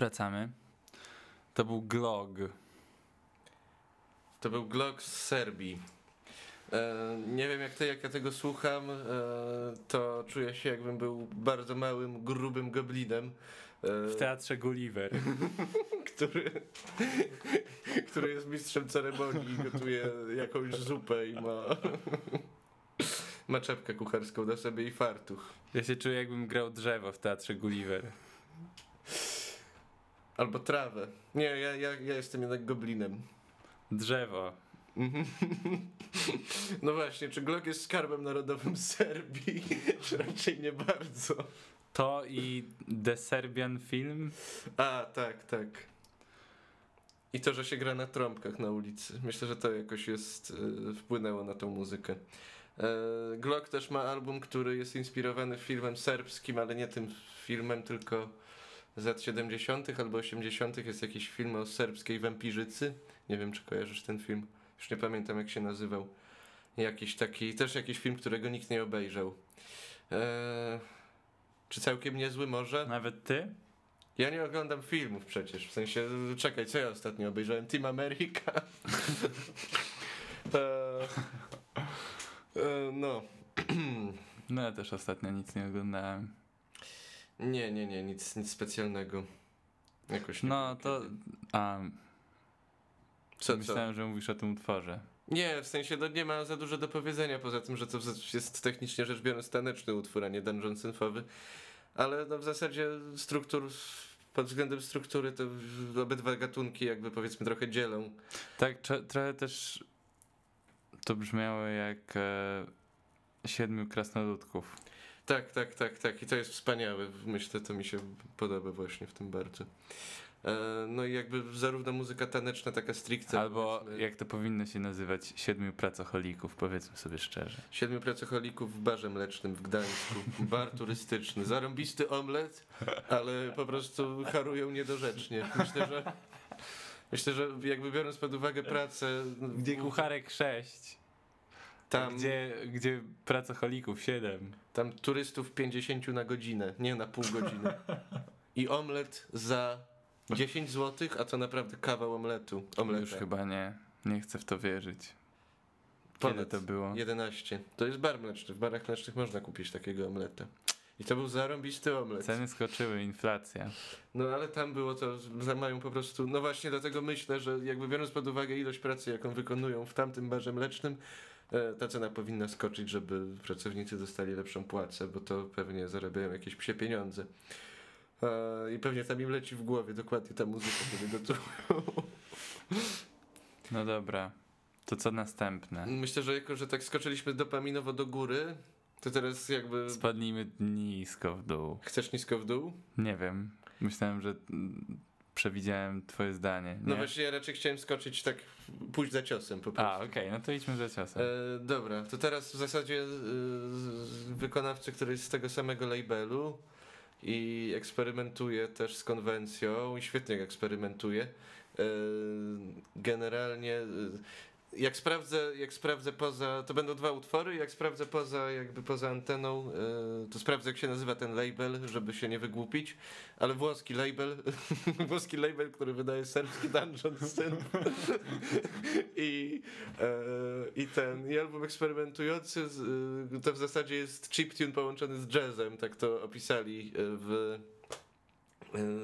Wracamy. To był Glog. To był Glock z Serbii. E, nie wiem jak ty, jak ja tego słucham, e, to czuję się jakbym był bardzo małym, grubym goblinem. e, W teatrze Gulliver. który, który jest mistrzem ceremonii i gotuje jakąś zupę i ma, ma czepkę kucharską na sobie i fartuch. Ja się czuję jakbym grał drzewo w teatrze Gulliver. Albo trawę. Nie, ja, ja, ja jestem jednak goblinem. Drzewo. Mhm. No właśnie, czy Glock jest skarbem narodowym Serbii? Czy raczej nie bardzo? To i The Serbian Film. A, tak, tak. I to, że się gra na trąbkach na ulicy. Myślę, że to jakoś jest, y, wpłynęło na tą muzykę. E, Glock też ma album, który jest inspirowany filmem serbskim, ale nie tym filmem, tylko z lat 70. albo 80. jest jakiś film o serbskiej wampirzycy. Nie wiem, czy kojarzysz ten film. Już nie pamiętam, jak się nazywał. Jakiś taki, też jakiś film, którego nikt nie obejrzał. E, czy całkiem niezły może? Nawet ty? Ja nie oglądam filmów przecież, w sensie, czekaj, co ja ostatnio obejrzałem? Team America? e, e, no. No ja też ostatnio nic nie oglądałem. Nie, nie, nie, nic, nic specjalnego. Jakoś nie No to... A, Co, co? myślałem, że mówisz o tym utworze. Nie, w sensie no, nie ma za dużo do powiedzenia, poza tym, że to jest technicznie rzecz biorąc taneczny utwór, a nie dungeon synthowy. Ale no, w zasadzie struktur, pod względem struktury to obydwa gatunki jakby powiedzmy trochę dzielą. Tak, trochę też to brzmiało jak e, Siedmiu Krasnoludków. Tak, tak, tak, tak. I to jest wspaniałe. Myślę, to mi się podoba właśnie w tym bardzo. E, no i jakby zarówno muzyka taneczna, taka stricte. Albo powiedzmy, jak to powinno się nazywać, Siedmiu Pracocholików, powiedzmy sobie szczerze. Siedmiu pracocholików w barze mlecznym w Gdańsku. Bar turystyczny. Zarąbisty omlet, ale po prostu harują niedorzecznie. Myślę, że myślę, że jakby biorąc pod uwagę pracę Gdzie kucharek 6, tam, gdzie, gdzie pracocholików 7. tam turystów 50 na godzinę, nie na pół godziny. I omlet za 10 zł, a to naprawdę kawał omletu. Omleta. Już chyba nie, nie chcę w to wierzyć. Kiedy Ponad to było? 11. To jest bar mleczny. W barach mlecznych można kupić takiego omleta. I to był zarąbisty omlet. Ceny skoczyły, inflacja. No ale tam było to, że mają po prostu, no właśnie dlatego myślę, że jakby biorąc pod uwagę ilość pracy, jaką wykonują w tamtym barze mlecznym, ta cena powinna skoczyć, żeby pracownicy dostali lepszą płacę, bo to pewnie zarabiają jakieś psie pieniądze. E, I pewnie tam im leci w głowie dokładnie ta muzyka, kiedy gotują. No dobra, to co następne? Myślę, że jako, że tak skoczyliśmy dopaminowo do góry, to teraz jakby... Spadnijmy nisko w dół. Chcesz nisko w dół? Nie wiem, myślałem, że przewidziałem twoje zdanie. Nie? No właśnie, ja raczej chciałem skoczyć tak, pójść za ciosem po prostu. A, okej, no to idźmy za ciosem. E, dobra, to teraz w zasadzie e, wykonawcy, który jest z tego samego labelu i eksperymentuje też z konwencją i świetnie eksperymentuje. E, generalnie e, jak sprawdzę, jak sprawdzę poza, to będą dwa utwory, jak sprawdzę poza, jakby poza anteną, e, to sprawdzę jak się nazywa ten label, żeby się nie wygłupić, ale włoski label, włoski label, który wydaje serbski Dungeon Synth i, e, i ten, i album eksperymentujący, e, to w zasadzie jest chiptune połączony z jazzem, tak to opisali w,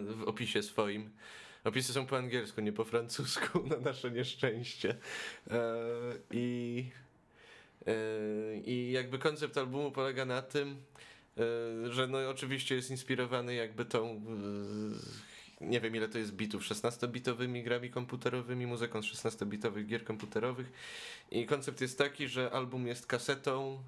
w opisie swoim. Opisy są po angielsku, nie po francusku, na nasze nieszczęście. E, I, e, I jakby koncept albumu polega na tym, e, że no oczywiście jest inspirowany jakby tą, nie wiem ile to jest bitów, 16-bitowymi grami komputerowymi, muzyką z 16-bitowych gier komputerowych. I koncept jest taki, że album jest kasetą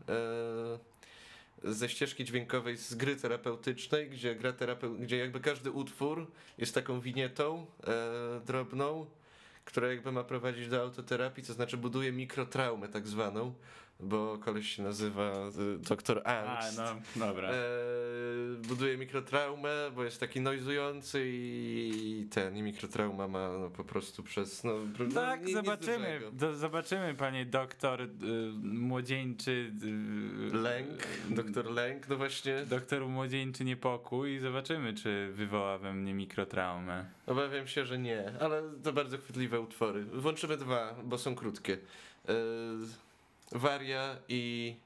ze ścieżki dźwiękowej z gry terapeutycznej, gdzie gra terapeu- gdzie jakby każdy utwór jest taką winietą e, drobną, która jakby ma prowadzić do autoterapii, to znaczy buduje mikrotraumę tak zwaną, bo koleś się nazywa y. A, Angst. no, dobra. E, buduje mikrotraumę, bo jest taki noizujący i ten, i mikrotrauma ma no, po prostu przez, no, no Tak, ni- nic zobaczymy. Do, zobaczymy, panie doktor y, młodzieńczy. Y, Lęk, doktor Lęk, no właśnie, Doktor młodzieńczy niepokój i zobaczymy, czy wywoła we mnie mikrotraumę. obawiam się, że nie, ale to bardzo chwytliwe utwory. Włączymy dwa, bo są krótkie. E, Waria i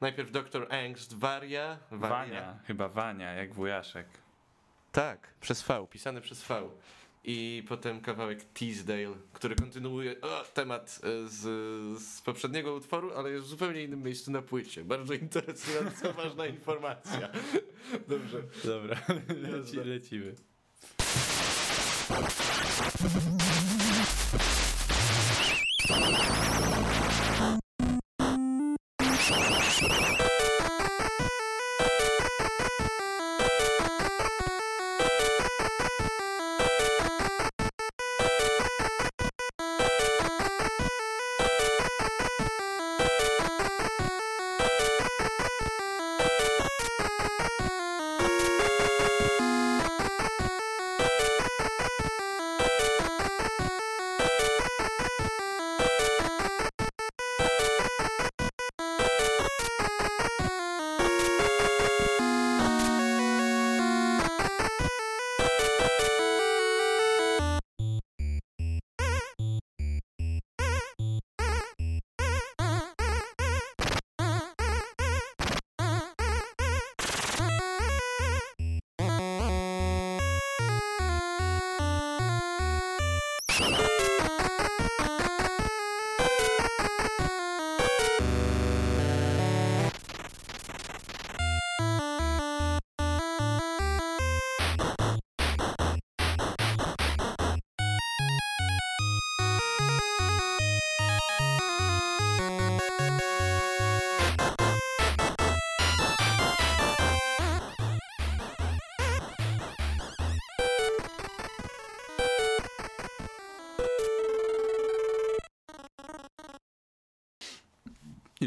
najpierw doktor Angst, Waria, Wania, chyba Wania, jak wujaszek. Tak, przez V, pisany przez V. I potem kawałek Teasdale, który kontynuuje o, temat e, z, z poprzedniego utworu, ale jest w zupełnie innym miejscu na płycie. Bardzo interesująca, ważna informacja. Dobrze. Dobra, leci, lecimy.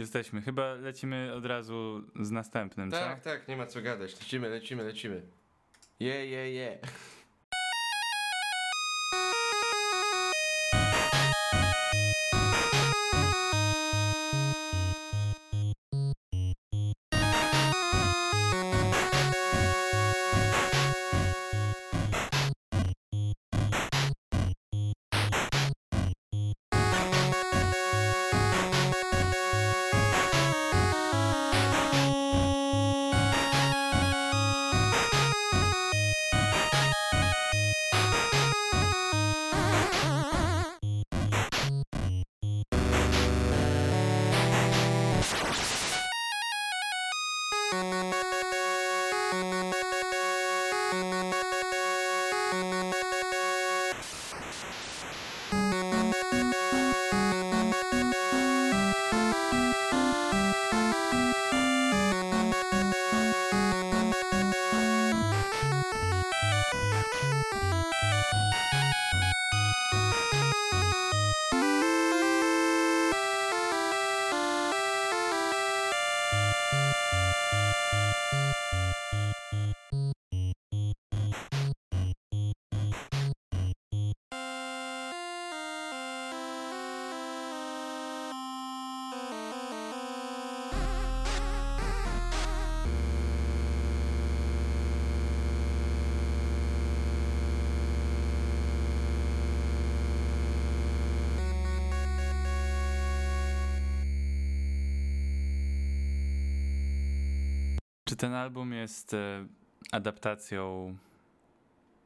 Jesteśmy. Chyba lecimy od razu z następnym, Tak, tak, nie ma co gadać. Lecimy, lecimy, lecimy. Je, je, je. Czy ten album jest e, adaptacją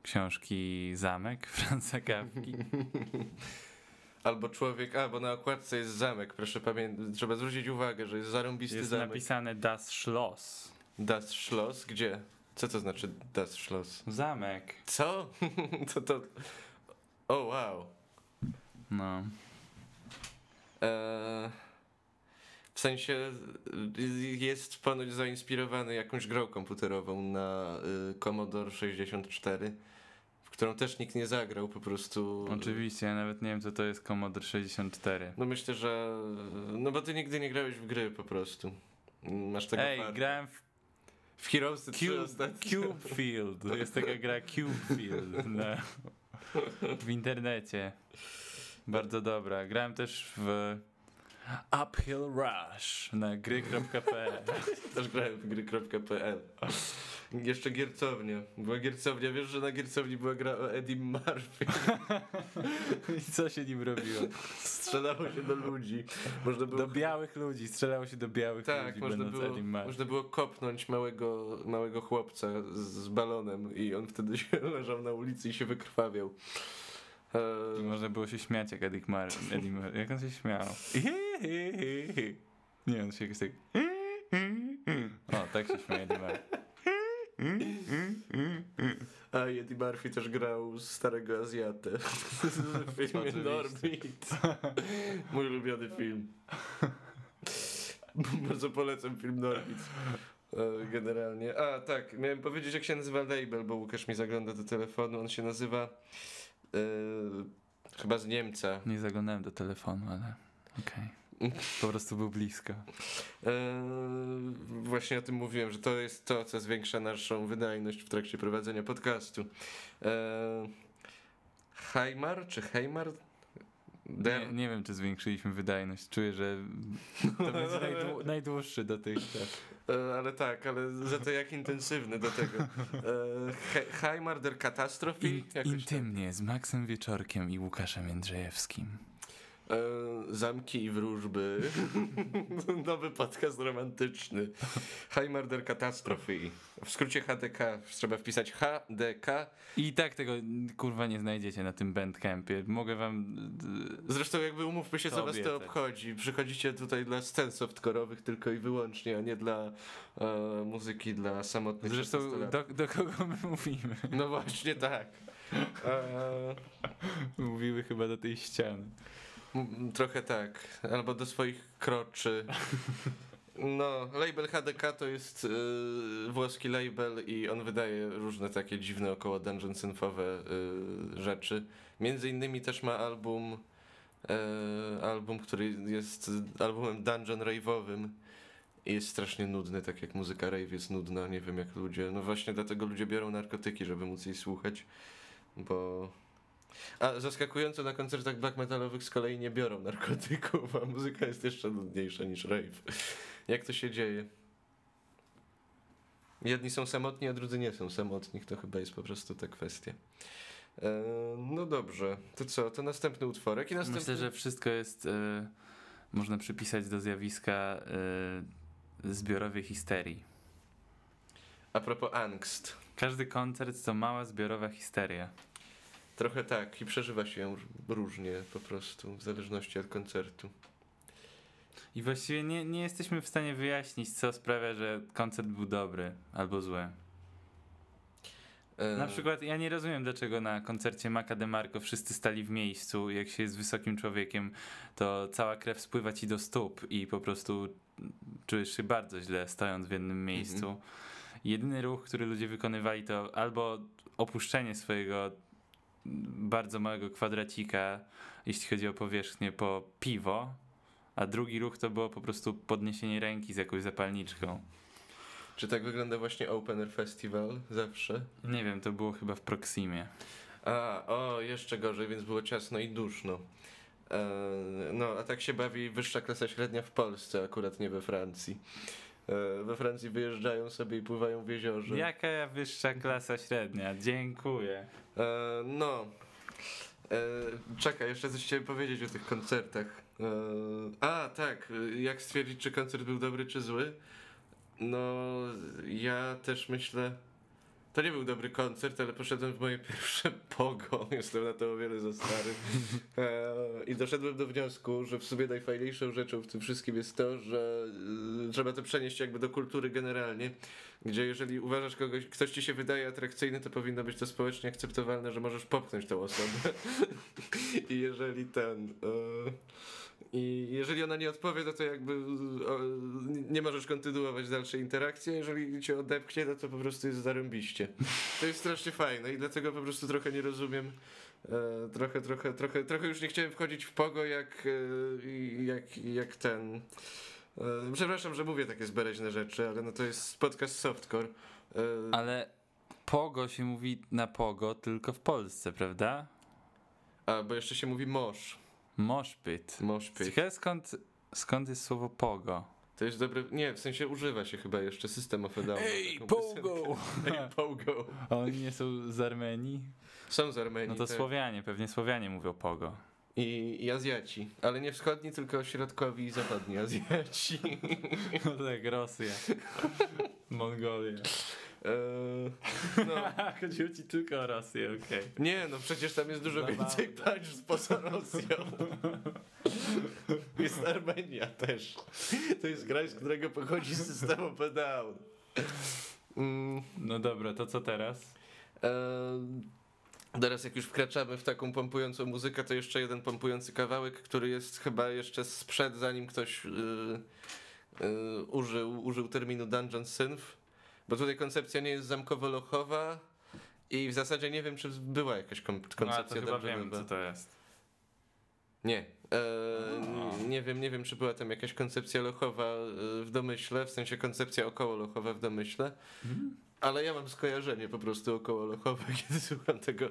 książki Zamek Franza Kafki? Albo człowiek, a bo na okładce jest zamek, proszę pamiętać, trzeba zwrócić uwagę, że jest zarąbisty Jest zamek. napisane Das Schloss. Das Schloss? Gdzie? Co to znaczy Das Schloss? Zamek. Co? to to... O wow. No. Eee, w sensie y, jest ponoć zainspirowany jakąś grą komputerową na y, Commodore 64, w którą też nikt nie zagrał po prostu. Oczywiście, ja nawet nie wiem co to jest Commodore 64. No myślę, że. No bo ty nigdy nie grałeś w gry po prostu. Masz tego Ej, farta. grałem w W Heroesy 3 Cube. Cube Field. Jest taka gra Cube Field na, w internecie. Bardzo dobra. Grałem też w Uphill Rush na gry.pl. Też grałem w gry.pl. Jeszcze giercownia. Była giercownia. Wiesz, że na giercowni była gra o Eddie Murphy. I co się nim robiło? Strzelało się do ludzi. Można było Do białych ludzi. Strzelało się do białych Tak, ludzi, można będąc było, można było kopnąć małego, małego chłopca z, z balonem i on wtedy się leżał na ulicy i się wykrwawiał. I E, można było się śmiać jak Eddie Murphy. Eddie Murphy. Jak on się śmiał? Nie, on się jakoś tak... O, tak się śmieje a Eddie Murphy też grał starego Azjatę w filmie. Norbit. Mój ulubiony film. Bardzo polecam film Norbit. E, Generalnie. A tak, miałem powiedzieć jak się nazywa label, bo Łukasz mi zagląda do telefonu. On się nazywa e, chyba z Niemca. Nie zaglądałem do telefonu, ale okej. Po prostu był blisko. Eee, właśnie o tym mówiłem, że to jest to, co zwiększa naszą wydajność w trakcie prowadzenia podcastu. Eee, Heimar czy Heimar? Der... Nie, nie wiem, czy zwiększyliśmy wydajność. Czuję, że to będzie najdłu- najdłuższy dotychczas. Eee, ale tak, ale za to jak intensywny do tego. He- Heimar der Katastrophe? In, tak. intymnie, z Maxem Wieczorkiem i Łukaszem Jędrzejewskim. Eee, zamki i wróżby. Nowy podcast romantyczny. Heimar der Katastrophe. W skrócie HDK. Trzeba wpisać HDK I tak tego kurwa nie znajdziecie na tym Bandcampie. Mogę wam. d- Zresztą jakby umówmy się, co was to obchodzi. Przychodzicie tutaj dla scen softcore'owych tylko i wyłącznie, a nie dla e, muzyki dla samotnych Zresztą 16-latków. do, do kogo my mówimy? No właśnie tak. E, Mówiły chyba do tej ściany. Trochę tak. Albo do swoich kroczy. No, label HDK to jest e, włoski label i on wydaje różne takie dziwne około dungeon synfowe e, rzeczy. Między innymi też ma album e, album, który jest albumem dungeon rave'owym i jest strasznie nudny, tak jak muzyka rave jest nudna, nie wiem jak ludzie, no właśnie dlatego ludzie biorą narkotyki, żeby móc jej słuchać, bo... A zaskakująco na koncertach black metalowych z kolei nie biorą narkotyków, a muzyka jest jeszcze nudniejsza niż rave. Jak to się dzieje? Jedni są samotni, a drudzy nie są samotni. To chyba jest po prostu ta kwestia. E, no dobrze, to co? To następny utworek i następny... Myślę, że wszystko jest. E, można przypisać do zjawiska e, zbiorowej histerii. A propos angst. Każdy koncert to mała zbiorowa histeria. Trochę tak i przeżywa się ją różnie po prostu, w zależności od koncertu. I właściwie nie, nie jesteśmy w stanie wyjaśnić, co sprawia, że koncert był dobry albo zły. E, Na przykład ja nie rozumiem, dlaczego na koncercie Maca DeMarco wszyscy stali w miejscu. Jak się jest wysokim człowiekiem, to cała krew spływa ci do stóp i po prostu czujesz się bardzo źle stojąc w jednym miejscu. Jedyny ruch, który ludzie wykonywali, to albo opuszczenie swojego bardzo małego kwadracika, jeśli chodzi o powierzchnię, po piwo, a drugi ruch to było po prostu podniesienie ręki z jakąś zapalniczką. Czy tak wygląda właśnie Open Air Festival zawsze? Nie wiem, to było chyba w Proximie. A, o, jeszcze gorzej, więc było ciasno i duszno. E, no, a tak się bawi wyższa klasa średnia w Polsce, akurat nie we Francji. E, we Francji wyjeżdżają sobie i pływają w jeziorze. Jaka wyższa klasa średnia? Dziękuję. E, no. E, czekaj, jeszcze coś chciałem powiedzieć o tych koncertach. E, a, tak, jak stwierdzić, czy koncert był dobry, czy zły? No, ja też myślę. To nie był dobry koncert, ale poszedłem w moje pierwsze pogo. Jestem na to o wiele za stary. E, I doszedłem do wniosku, że w sumie najfajniejszą rzeczą w tym wszystkim jest to, że e, trzeba to przenieść jakby do kultury generalnie, gdzie jeżeli uważasz kogoś, ktoś ci się wydaje atrakcyjny, to powinno być to społecznie akceptowalne, że możesz popchnąć tą osobę. I jeżeli ten. I jeżeli ona nie odpowie, no to jakby nie możesz kontynuować dalszej interakcji, a jeżeli cię odepchnie, no to po prostu jest zarąbiście. To jest strasznie fajne i dlatego po prostu trochę nie rozumiem. E, trochę, trochę, trochę, trochę już nie chciałem wchodzić w pogo jak, e, jak, jak ten. E, przepraszam, że mówię takie zbereźne rzeczy, ale no to jest podcast softcore. Ale pogo się mówi na pogo tylko w Polsce, prawda? a, bo jeszcze się mówi mosz. Moshpit. Moshpit. Ciekawe skąd, skąd jest słowo pogo? To jest dobre. Nie, w sensie używa się chyba jeszcze System of a Down. Ej, pogo! Ej, pogo! A oni nie są z Armenii? Są z Armenii. No to tak. Słowianie, pewnie Słowianie mówią pogo. I, I Azjaci. Ale nie wschodni, tylko środkowi i zachodni Azjaci. No tak, Rosja. Mongolia. Eee, no. Chodziło ci tylko o Rosję, okej. Nie, no przecież tam jest dużo Zabawne. więcej państw poza Rosją. Jest Armenia też. To jest kraj, z którego pochodzi system a Down. Mm, No dobra, to co teraz? Eee, Teraz jak już wkraczamy w taką pompującą muzykę, to jeszcze jeden pompujący kawałek, który jest chyba jeszcze sprzed, zanim ktoś yy, yy, użył, użył terminu Dungeon Synth, bo tutaj koncepcja nie jest zamkowo-lochowa i w zasadzie nie wiem, czy była jakaś kom- No, a to koncepcja chyba wiem, dungeonowa. co to jest. Nie. Eee, nie wiem, nie wiem, czy była tam jakaś koncepcja lochowa yy, w domyśle, w sensie koncepcja około lochowa w domyśle. Ale ja mam skojarzenie po prostu około lochowe, kiedy słucham tego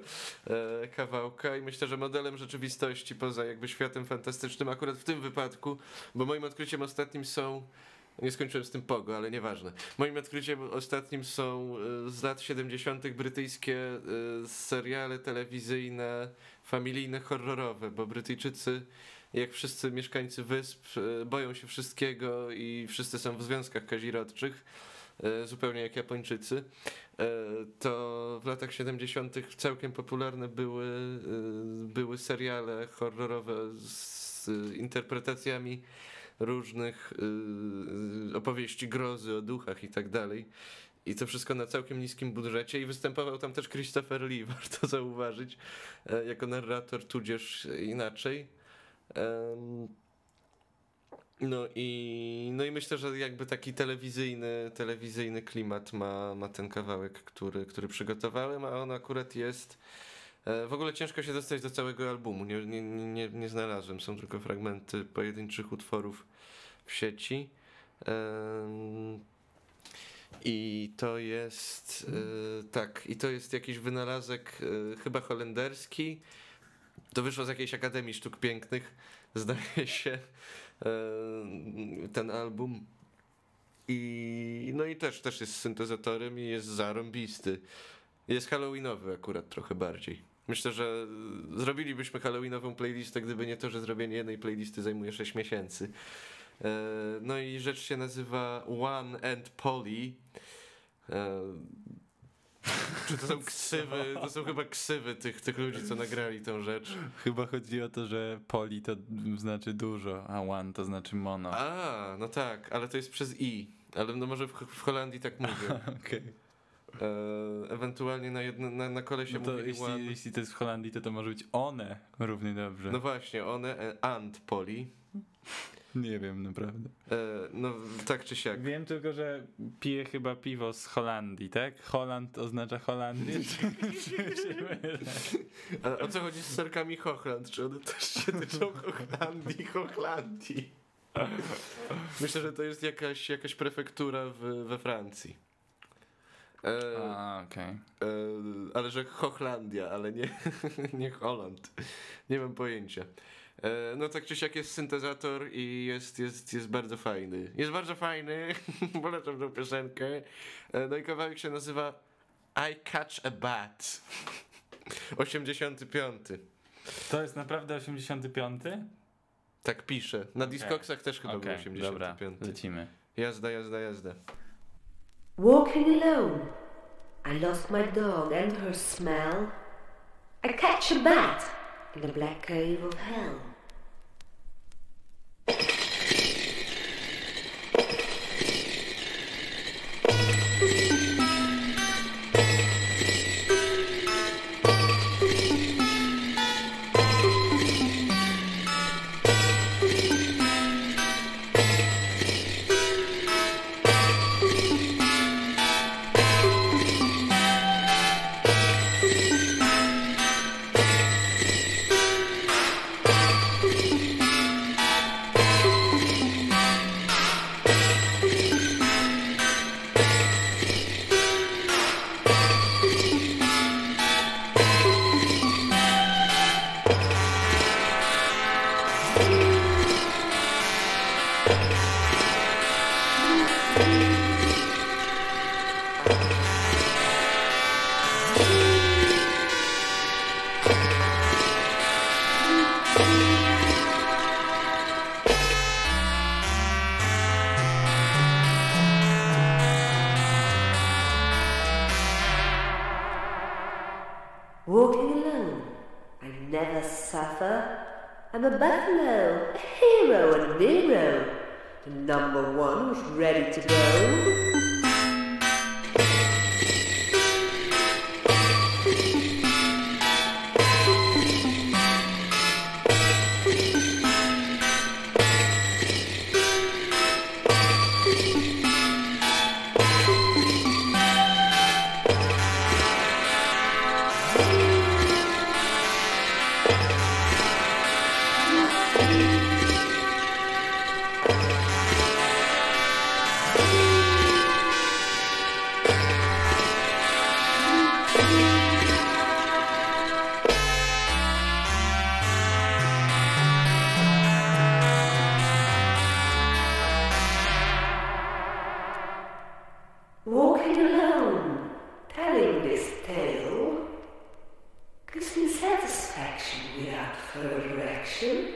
e, kawałka i myślę, że modelem rzeczywistości poza jakby światem fantastycznym akurat w tym wypadku, bo moim odkryciem ostatnim są nie skończyłem z tym pogo, ale nieważne. Moim odkryciem ostatnim są e, z lat 70. brytyjskie e, seriale telewizyjne, familijne, horrorowe, bo Brytyjczycy, jak wszyscy mieszkańcy wysp, e, boją się wszystkiego i wszyscy są w związkach kazirodczych zupełnie jak Japończycy, to w latach 70. całkiem popularne były, były seriale horrorowe z interpretacjami różnych e, opowieści grozy o duchach i tak dalej. I to wszystko na całkiem niskim budżecie i występował tam też Christopher Lee, warto zauważyć, e, jako narrator, tudzież inaczej. No i, no i myślę, że jakby taki telewizyjny, telewizyjny klimat ma, ma ten kawałek, który, który przygotowałem, a on akurat jest. E, W ogóle ciężko się dostać do całego albumu. Nie, nie, nie, nie znalazłem. Są tylko fragmenty pojedynczych utworów w sieci. I to jest. e, Tak, i to jest jakiś wynalazek, e, chyba holenderski. To wyszło z jakiejś Akademii Sztuk Pięknych, zdaje się, ten album. I no i też, też jest syntezatorem i jest zarąbisty. Jest halloweenowy akurat trochę bardziej. Myślę, że zrobilibyśmy halloweenową playlistę, gdyby nie to, że zrobienie jednej playlisty zajmuje 6 miesięcy. E, No i rzecz się nazywa One and Polly. E, Czy to są ksywy, to są chyba ksywy tych, tych ludzi, co nagrali tą rzecz. Chyba chodzi o to, że poli to znaczy dużo, a one to znaczy mono. A, no tak, ale to jest przez i. Ale no może w, w Holandii tak mówią. Okej. E, ewentualnie na, jedno, na, na kolesie No to mówili one. jeśli, jeśli to jest w Holandii, to to może być one równie dobrze. No właśnie, one e, and poli. Nie wiem, naprawdę. E, no tak czy siak. Wiem tylko, że piję chyba piwo z Holandii, tak? Holand oznacza Holandię? A o co chodzi z serkami Hochland? Czy one też się tyczą Hochlandii, Hochlandii? Myślę, że to jest jakaś, jakaś prefektura w, we Francji. E, A, okej. e, ale że Hochlandia, ale nie, nie Holand. Nie mam pojęcia. E, no tak czy siak jest syntezator i jest, jest, jest bardzo fajny. Jest bardzo fajny, polecam tą piosenkę. E, no i kawałek się nazywa I Catch a Bat. 85. To jest naprawdę 85? Tak pisze. Na Discogsach też chyba był Okej, 85. dobra, lecimy. Jazda, jazda, jazda. Walking alone, I lost my dog and her smell. I catch a bat in the black cave of hell. Alone, telling this tale, gives me satisfaction without further action.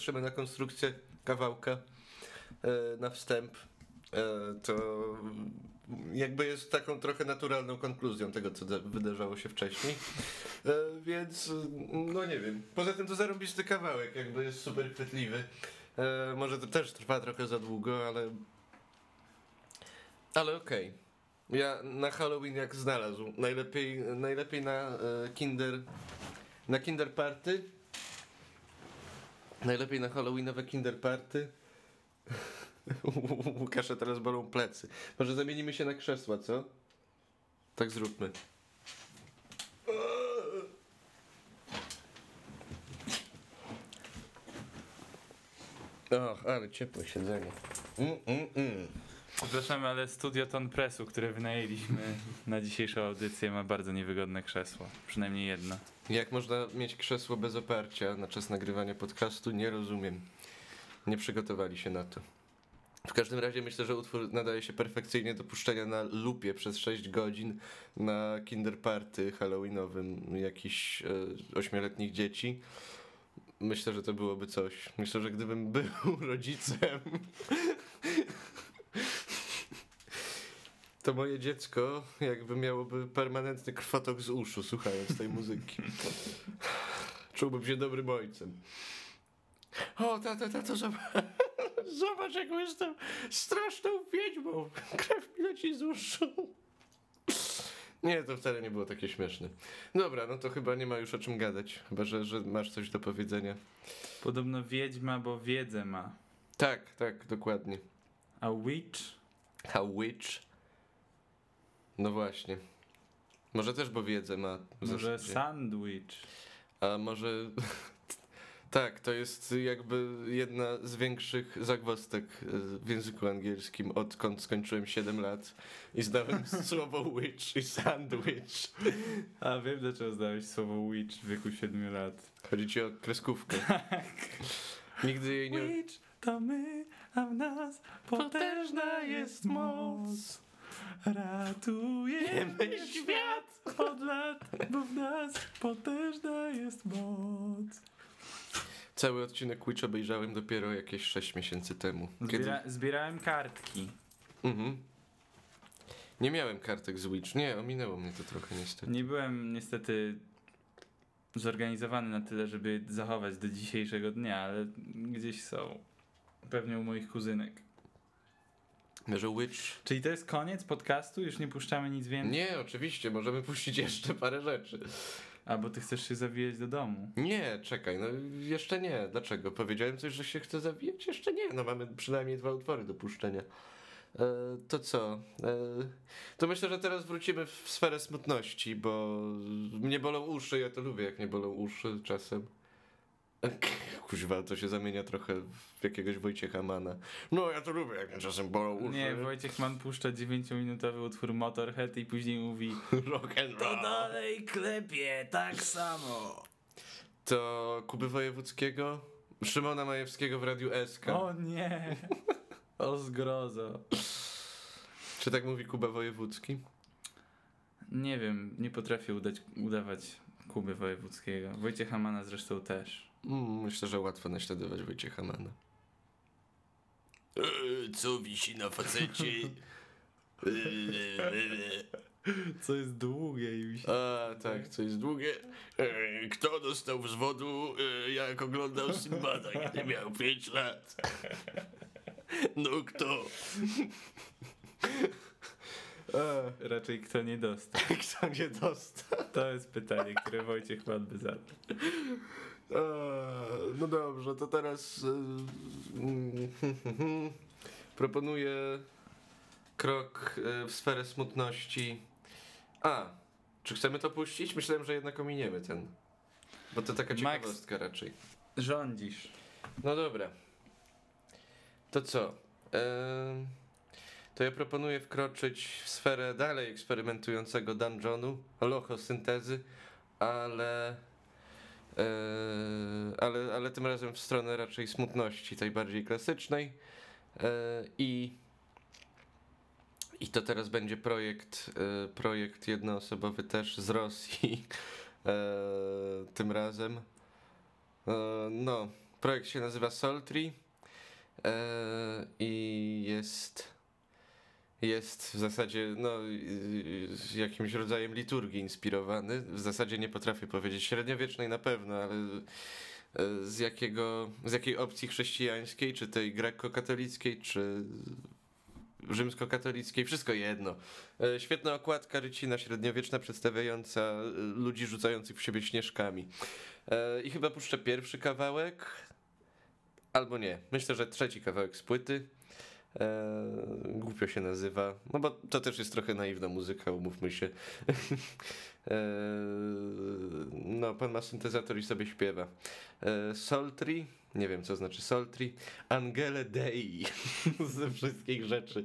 Patrzymy na konstrukcję kawałka e, na wstęp, e, to jakby jest taką trochę naturalną konkluzją tego, co da- wydarzało się wcześniej. E, więc, no nie wiem. Poza tym to zarąbisty kawałek, jakby jest super chwytliwy. Może to też trwa trochę za długo, ale. Ale okej. Ja na Halloween jak znalazł. Najlepiej, najlepiej na Kinder. Na Kinder Party. Najlepiej na Halloweenowe Kinder Party. Łukasza teraz bolą plecy. Może zamienimy się na krzesła, co? Tak zróbmy. Och, ale ciepłe siedzenie. Mm, mm, mm. Przepraszamy, ale studio Ton Pressu, które wynajęliśmy na dzisiejszą audycję ma bardzo niewygodne krzesło. Przynajmniej jedno. Jak można mieć krzesło bez oparcia na czas nagrywania podcastu? Nie rozumiem. Nie przygotowali się na to. W każdym razie myślę, że utwór nadaje się perfekcyjnie do puszczenia na lupie przez 6 godzin na kinder party halloweenowym jakichś e, ośmioletnich dzieci. Myślę, że to byłoby coś. Myślę, że gdybym był rodzicem, to moje dziecko jakby miałoby permanentny krwotok z uszu słuchając tej muzyki. Czułbym się dobrym ojcem. O, tata, tato, zobacz, zobacz jaką jestem straszną wiedźmą. Krew mi leci z uszu. Nie, to wcale nie było takie śmieszne. Dobra, no to chyba nie ma już o czym gadać. Chyba, że, że masz coś do powiedzenia. Podobno wiedźma, bo wiedzę ma. Tak, tak, dokładnie. A witch? A witch? No właśnie. Może też bo wiedzę ma. Może zasadzie. sandwich? A może. Tak, to jest jakby jedna z większych zagwozdek e, w języku angielskim, odkąd skończyłem 7 lat i zdałem słowo witch i sandwich. A wiem dlaczego zdałeś słowo witch w wieku 7 lat. Chodzi ci o kreskówkę. Nigdy jej nie. Witch to my, a w nas potężna jest moc. Ratujemy świat od lat, bo w nas potężna jest moc. Cały odcinek Witch obejrzałem dopiero jakieś 6 miesięcy temu. Kiedy... Zbiera, zbierałem kartki. Mhm. Nie miałem kartek z Witch. Nie, ominęło mnie to trochę niestety. Nie byłem niestety zorganizowany na tyle, żeby zachować do dzisiejszego dnia, ale gdzieś są. Pewnie u moich kuzynek. Witch Czyli to jest koniec podcastu? Już nie puszczamy nic więcej? Nie, oczywiście, możemy puścić jeszcze parę rzeczy. A, bo ty chcesz się zawijać do domu. Nie, czekaj, no jeszcze nie. Dlaczego? Powiedziałem coś, że się chce zawijać? Jeszcze nie, no mamy przynajmniej dwa utwory do puszczenia. E, to co? E, to myślę, że teraz wrócimy w sferę smutności, bo mnie bolą uszy, ja to lubię, jak nie bolą uszy czasem. Kuźwa, to się zamienia trochę w jakiegoś Wojciecha Mana. No, ja to lubię, jak czasem bolą uszy. Nie, Wojciech Mann puszcza 9-minutowy utwór Motorhead i później mówi Rock and To roll. dalej klepie, tak samo. To Kuby Wojewódzkiego, Szymona Majewskiego w Radiu SK. O nie. O zgrozo. Czy tak mówi Kuba Wojewódzki? Nie wiem, nie potrafię udać, udawać Kuby Wojewódzkiego. Wojciecha Mana zresztą też. Mm, myślę, że łatwo naśladować Wojciecha Mana. Co wisi na facecie? Co jest długie i mi się... A, tak, co jest długie. E, Kto dostał wzwodu, e, jak oglądał Sinbada, kiedy miał 5 lat? No kto? E, Raczej kto nie dostał. Kto nie dostał? To jest pytanie, które Wojciech Mann by zadał. E, No dobrze, to teraz e, mm, proponuję krok e, w sferę smutności. A, czy chcemy to puścić? Myślałem, że jednak ominiemy ten. Bo to taka Max. ciekawostka raczej. Rządzisz. No dobra. To co? Em, to ja proponuję wkroczyć w sferę dalej eksperymentującego dungeonu, lochosyntezy, ale, e, ale, ale tym razem w stronę raczej smutności, tej bardziej klasycznej. E, I, I to teraz będzie projekt, e, projekt jednoosobowy też z Rosji. E, tym razem. E, no, projekt się nazywa Soltree e, i jest jest w zasadzie no, jakimś rodzajem liturgii inspirowany. W zasadzie nie potrafię powiedzieć średniowiecznej na pewno, ale e, z, jakiego, z jakiej opcji chrześcijańskiej, czy tej grekko-katolickiej, czy rzymskokatolickiej, wszystko jedno. E, Świetna okładka rycina średniowieczna przedstawiająca e, ludzi rzucających w siebie śnieżkami. I chyba puszczę pierwszy kawałek, albo nie. Myślę, że trzeci kawałek z płyty. E, głupio się nazywa, no bo to też jest trochę naiwna muzyka, umówmy się. e, no, pan ma syntezator i sobie śpiewa. E, Soltri, nie wiem co znaczy Soltri, Angele Dei ze wszystkich rzeczy.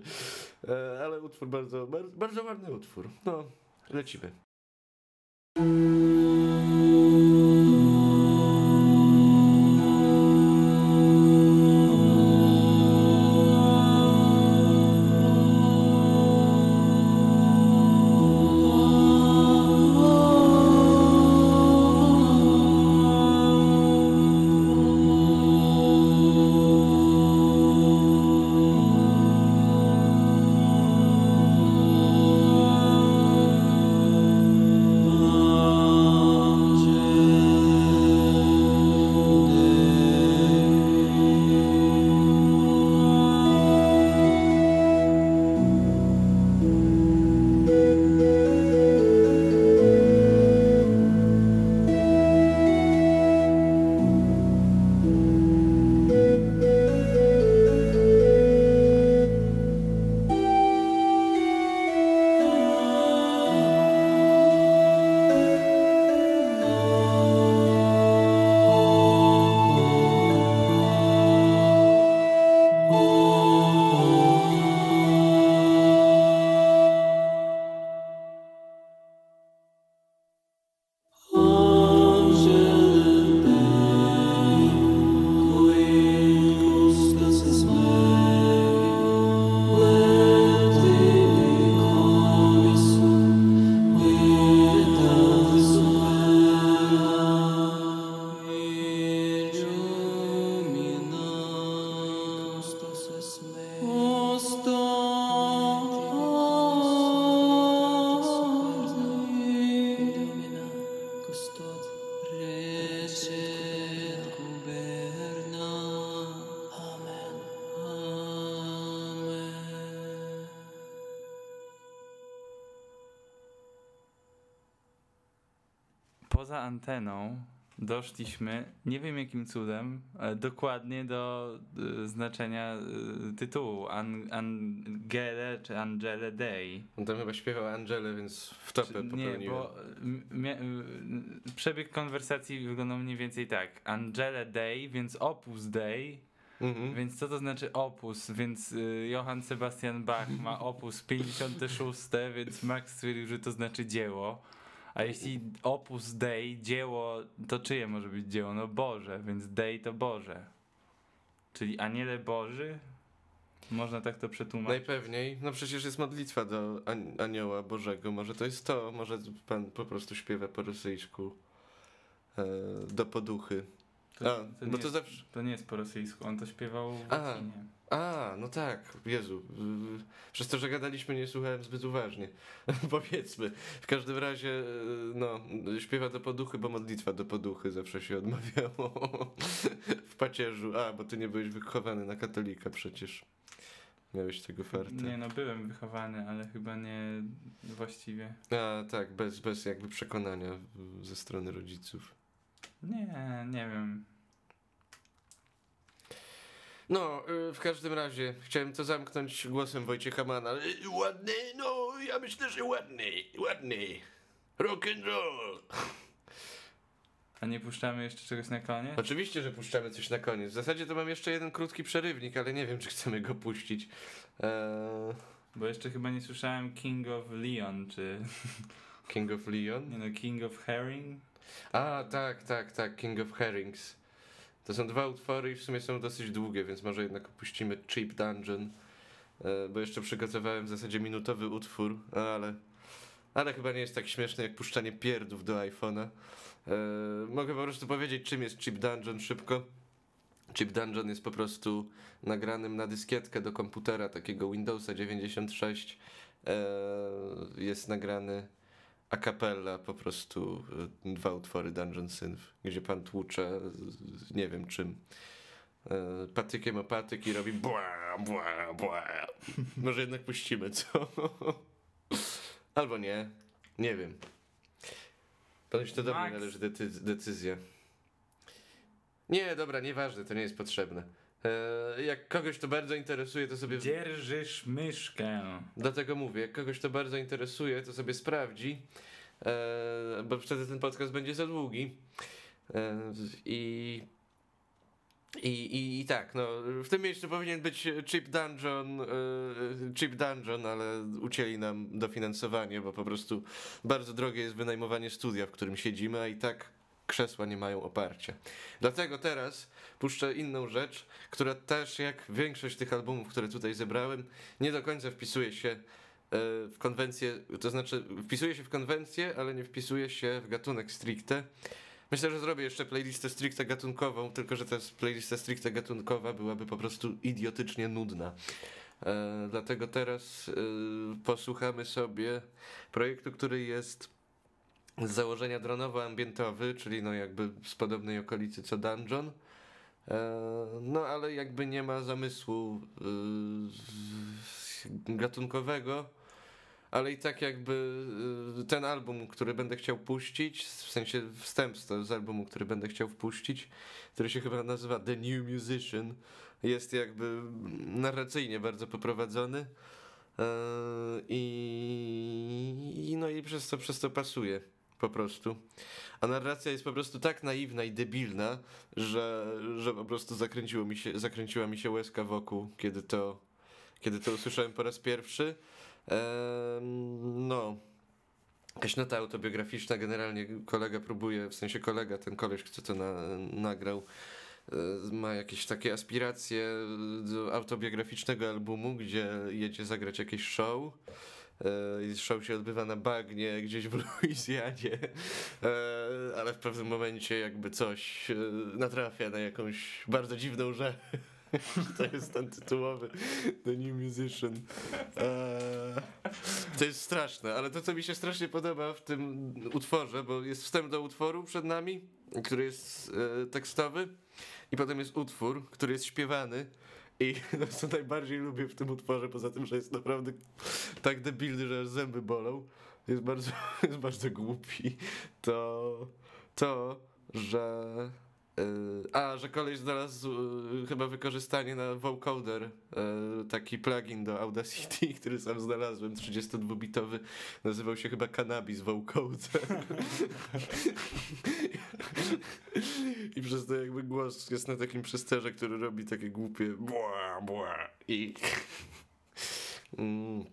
Ale utwór bardzo, bardzo, bardzo ładny utwór. No, lecimy. Poza anteną doszliśmy, nie wiem jakim cudem, ale dokładnie do y, znaczenia y, tytułu An Angele czy Angele Day. On tam chyba śpiewał Angelę, więc w topę Nie, popełniłem. bo mia- y, przebieg konwersacji wyglądał mniej więcej tak. Angele Day, więc Opus Day, Mhm. więc co to znaczy opus? Więc y, Johann Sebastian Bach ma opus 56, więc Max stwierdził, że to znaczy dzieło. A jeśli opus Dei, dzieło, to czyje może być dzieło? No Boże, więc Dei to Boże. Czyli aniele Boży? Można tak to przetłumaczyć. Najpewniej. No przecież jest modlitwa do an- anioła Bożego. Może to jest to. Może pan po prostu śpiewa po rosyjsku e, do poduchy. To, A, to, bo nie to jest, zawsze... to nie jest po rosyjsku, on to śpiewał w łacinie. A, no tak. Jezu. Przez to, że gadaliśmy, nie słuchałem zbyt uważnie. Powiedzmy. W każdym razie, y, no, śpiewa do poduchy, bo modlitwa do poduchy zawsze się odmawiało w pacierzu. A, bo ty nie byłeś wychowany na katolika przecież. Miałeś tego farta. Nie no, byłem wychowany, ale chyba nie właściwie. A, tak, bez, bez jakby przekonania ze strony rodziców. Nie, nie wiem. No, y, w każdym razie chciałem to zamknąć głosem Wojciecha Mana. Y, Ładny, no, ja myślę, że ładny, ładny. Rock and roll. A nie puszczamy jeszcze czegoś na koniec? Oczywiście, że puszczamy coś na koniec. W zasadzie to mam jeszcze jeden krótki przerywnik, ale nie wiem, czy chcemy go puścić. Eee, Bo jeszcze chyba nie słyszałem King of Leon, czy... King of Leon. Nie no, King of Herring? A, tak, tak, tak, King of Herrings. To są dwa utwory i w sumie są dosyć długie, więc może jednak opuścimy Cheap Dungeon, e, bo jeszcze przygotowałem w zasadzie minutowy utwór, ale, ale chyba nie jest tak śmieszne jak puszczanie pierdów do iPhone'a. E, Mogę po prostu powiedzieć, czym jest Cheap Dungeon szybko. Cheap Dungeon jest po prostu nagranym na dyskietkę do komputera takiego Windowsa 96. E, Jest nagrany a cappella po prostu y, dwa utwory Dungeon Synth, gdzie pan tłucze nie wiem czym. e, Patykiem o patyk i robi bła, bła, bła. Może jednak puścimy, co? Albo nie. Nie wiem. Ponoć to do mnie należy decy- decyzja. Nie, dobra, nieważne, to nie jest potrzebne. E, Jak kogoś to bardzo interesuje, to sobie Dzierżysz myszkę. Dlatego mówię, jak kogoś to bardzo interesuje, to sobie sprawdzi, e, bo wtedy ten podcast będzie za długi. E, I, i, i, I tak, no, w tym miejscu powinien być Cheap Dungeon, Cheap Dungeon, ale ucięli nam dofinansowanie, bo po prostu bardzo drogie jest wynajmowanie studia, w którym siedzimy, a i tak krzesła nie mają oparcia. Dlatego teraz puszczę inną rzecz, która też jak większość tych albumów, które tutaj zebrałem, nie do końca wpisuje się e, w konwencję, to znaczy wpisuje się w konwencję, ale nie wpisuje się w gatunek stricte. Myślę, że zrobię jeszcze playlistę stricte gatunkową, tylko że ta playlista stricte gatunkowa byłaby po prostu idiotycznie nudna. E, dlatego teraz e, posłuchamy sobie projektu, który jest z założenia dronowo-ambientowy, czyli no jakby z podobnej okolicy co Dungeon. E, No ale jakby nie ma zamysłu y, gatunkowego, ale i tak jakby y, ten album, który będę chciał puścić, w sensie wstęp z albumu, który będę chciał wpuścić, który się chyba nazywa The New Musician, jest jakby narracyjnie bardzo poprowadzony. E, i no i przez to, przez to pasuje po prostu. A narracja jest po prostu tak naiwna i debilna, że, że po prostu zakręciło mi się, zakręciła mi się łezka wokół, kiedy to, kiedy to usłyszałem po raz pierwszy. No. Jakaś nota autobiograficzna, generalnie kolega próbuje, w sensie kolega, ten koleś, kto to na, nagrał, e, ma jakieś takie aspiracje do autobiograficznego albumu, gdzie jedzie zagrać jakieś show. E, Show się odbywa na bagnie gdzieś w Luizjanie, E, ale w pewnym momencie jakby coś e, natrafia na jakąś bardzo dziwną rzecz. To jest ten tytułowy The New Musician. To jest straszne, ale to co mi się strasznie podoba w tym utworze, bo jest wstęp do utworu przed nami, który jest tekstowy i potem jest utwór, który jest śpiewany i to co najbardziej lubię w tym utworze, poza tym, że jest naprawdę tak debilny, że zęby bolą, jest bardzo, jest bardzo głupi, to, to, że. Y, a, że koleś znalazł y, chyba wykorzystanie na vocoder, y, taki plugin do Audacity, który sam znalazłem, 32-bitowy, nazywał się chyba Cannabis Vocoder. I przez to jakby głos jest na takim przesterze, który robi takie głupie bła, bła i... Mm.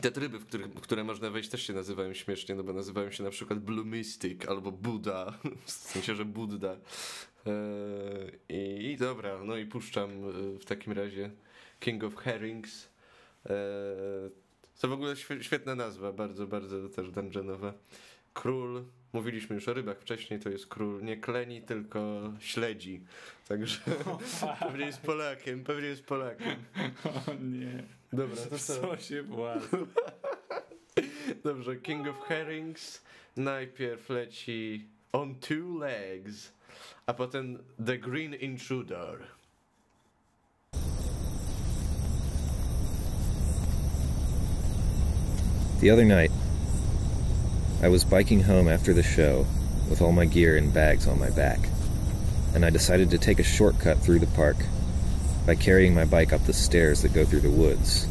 Te tryby, w, których, w które można wejść też się nazywają śmiesznie, no bo nazywają się na przykład Blue Mystic albo Buddha, w sensie, że Buddha. Eee, i, I dobra, no i puszczam e, w takim razie King of Herrings. Eee, to w ogóle świe- świetna nazwa, bardzo, bardzo też dungeonowa. Król, mówiliśmy już o rybach wcześniej, to jest król nie kleni, tylko śledzi. Także pewnie jest Polakiem, pewnie jest Polakiem. O nie. Dobra, to co? Co się włas. Dobrze, King of Herrings najpierw leci On Two Legs, a potem The Green Intruder. The other night, I was biking home after the show with all my gear and bags on my back, and I decided to take a shortcut through the park by carrying my bike up the stairs that go through the woods.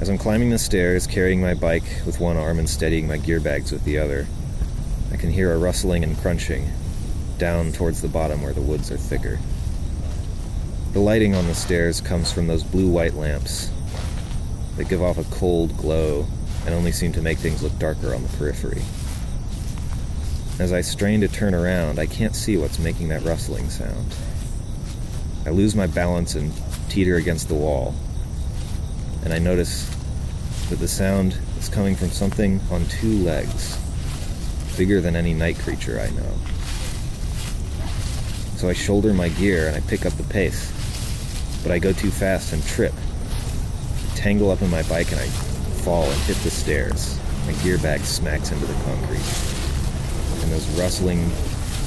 As I'm climbing the stairs, carrying my bike with one arm and steadying my gear bags with the other, I can hear a rustling and crunching down towards the bottom where the woods are thicker. The lighting on the stairs comes from those blue white lamps that give off a cold glow and only seem to make things look darker on the periphery. As I strain to turn around, I can't see what's making that rustling sound. I lose my balance and teeter against the wall, and I notice that the sound is coming from something on two legs, bigger than any night creature I know. So I shoulder my gear and I pick up the pace, but I go too fast and trip tangle up in my bike and I fall and hit the stairs. My gear bag smacks into the concrete. And those rustling,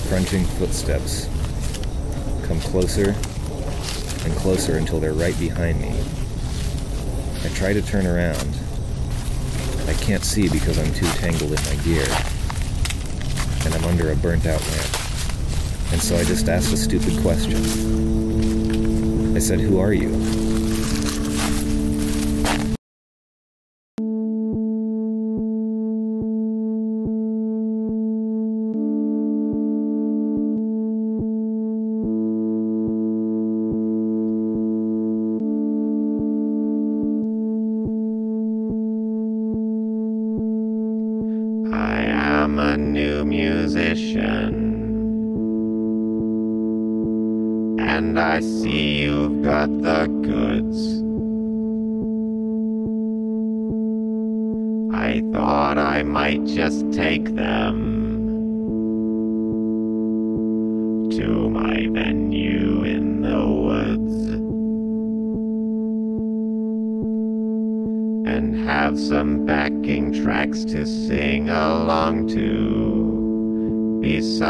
crunching footsteps come closer and closer until they're right behind me. I try to turn around. I can't see because I'm too tangled in my gear. And I'm under a burnt out lamp. And so I just asked a stupid question. I said, Who are you?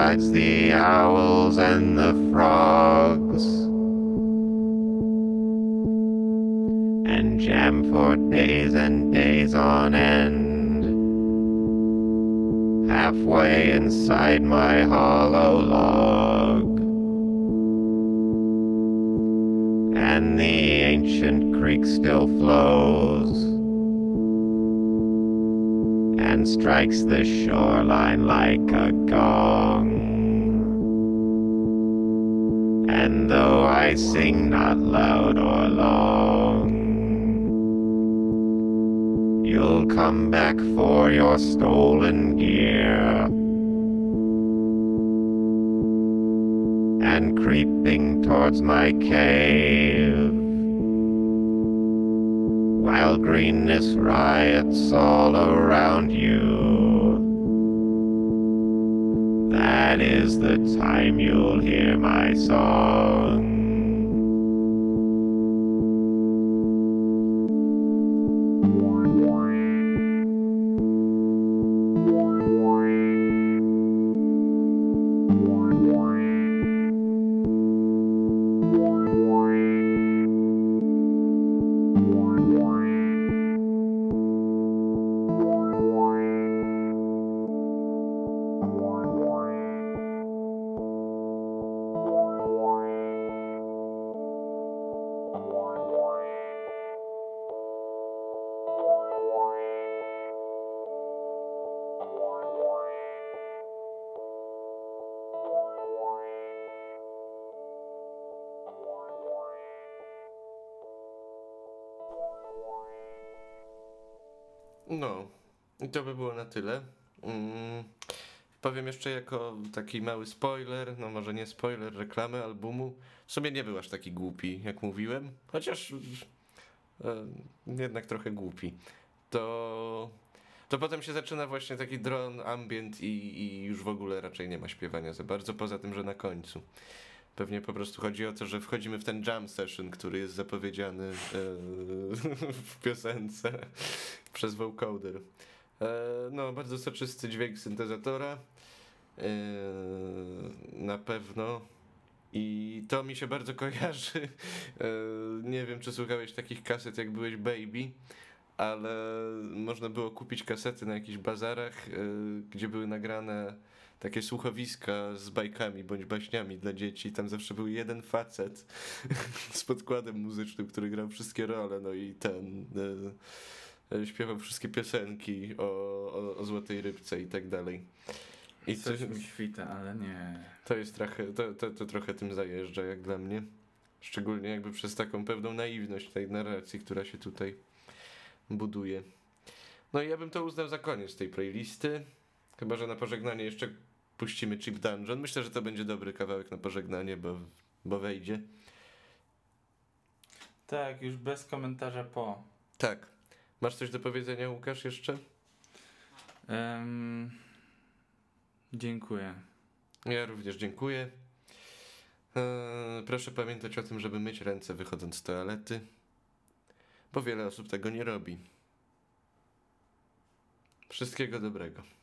Besides the owls and the frogs. And jam for days and days on end, halfway inside my hollow log. And the ancient creek still flows and strikes the shoreline like a gong. And though I sing not loud or long, you'll come back for your stolen gear. And creeping towards my cave while greenness riots all around you. That is the time you'll hear my song. Tyle. Mm, powiem jeszcze jako taki mały spoiler, no może nie spoiler, reklamy albumu. W sumie nie był aż taki głupi, jak mówiłem, chociaż e, jednak trochę głupi. To, to potem się zaczyna właśnie taki dron, ambient i, i już w ogóle raczej nie ma śpiewania za bardzo, poza tym, że na końcu. Pewnie po prostu chodzi o to, że wchodzimy w ten jam session, który jest zapowiedziany e, w piosence przez vocoder. E, no, bardzo soczysty dźwięk syntezatora. E, na pewno. I to mi się bardzo kojarzy. E, nie wiem, czy słuchałeś takich kaset, jak byłeś baby, ale można było kupić kasety na jakichś bazarach, gdzie były nagrane takie słuchowiska z bajkami bądź baśniami dla dzieci. Tam zawsze był jeden facet z podkładem muzycznym, który grał wszystkie role, no i ten śpiewał wszystkie piosenki o, o, o złotej rybce i tak dalej. I to, Coś mi świta, ale nie. to jest trochę, to, to, to trochę tym zajeżdża jak dla mnie. Szczególnie jakby przez taką pewną naiwność tej narracji, która się tutaj buduje. No i ja bym to uznał za koniec tej playlisty. Chyba, że na pożegnanie jeszcze puścimy Chip Dungeon. Myślę, że to będzie dobry kawałek na pożegnanie, bo, bo wejdzie. Tak, już bez komentarza po. Tak. Masz coś do powiedzenia, Łukasz, jeszcze? Em, dziękuję. Ja również dziękuję. Eee, proszę pamiętać o tym, żeby myć ręce wychodząc z toalety, bo wiele osób tego nie robi. Wszystkiego dobrego.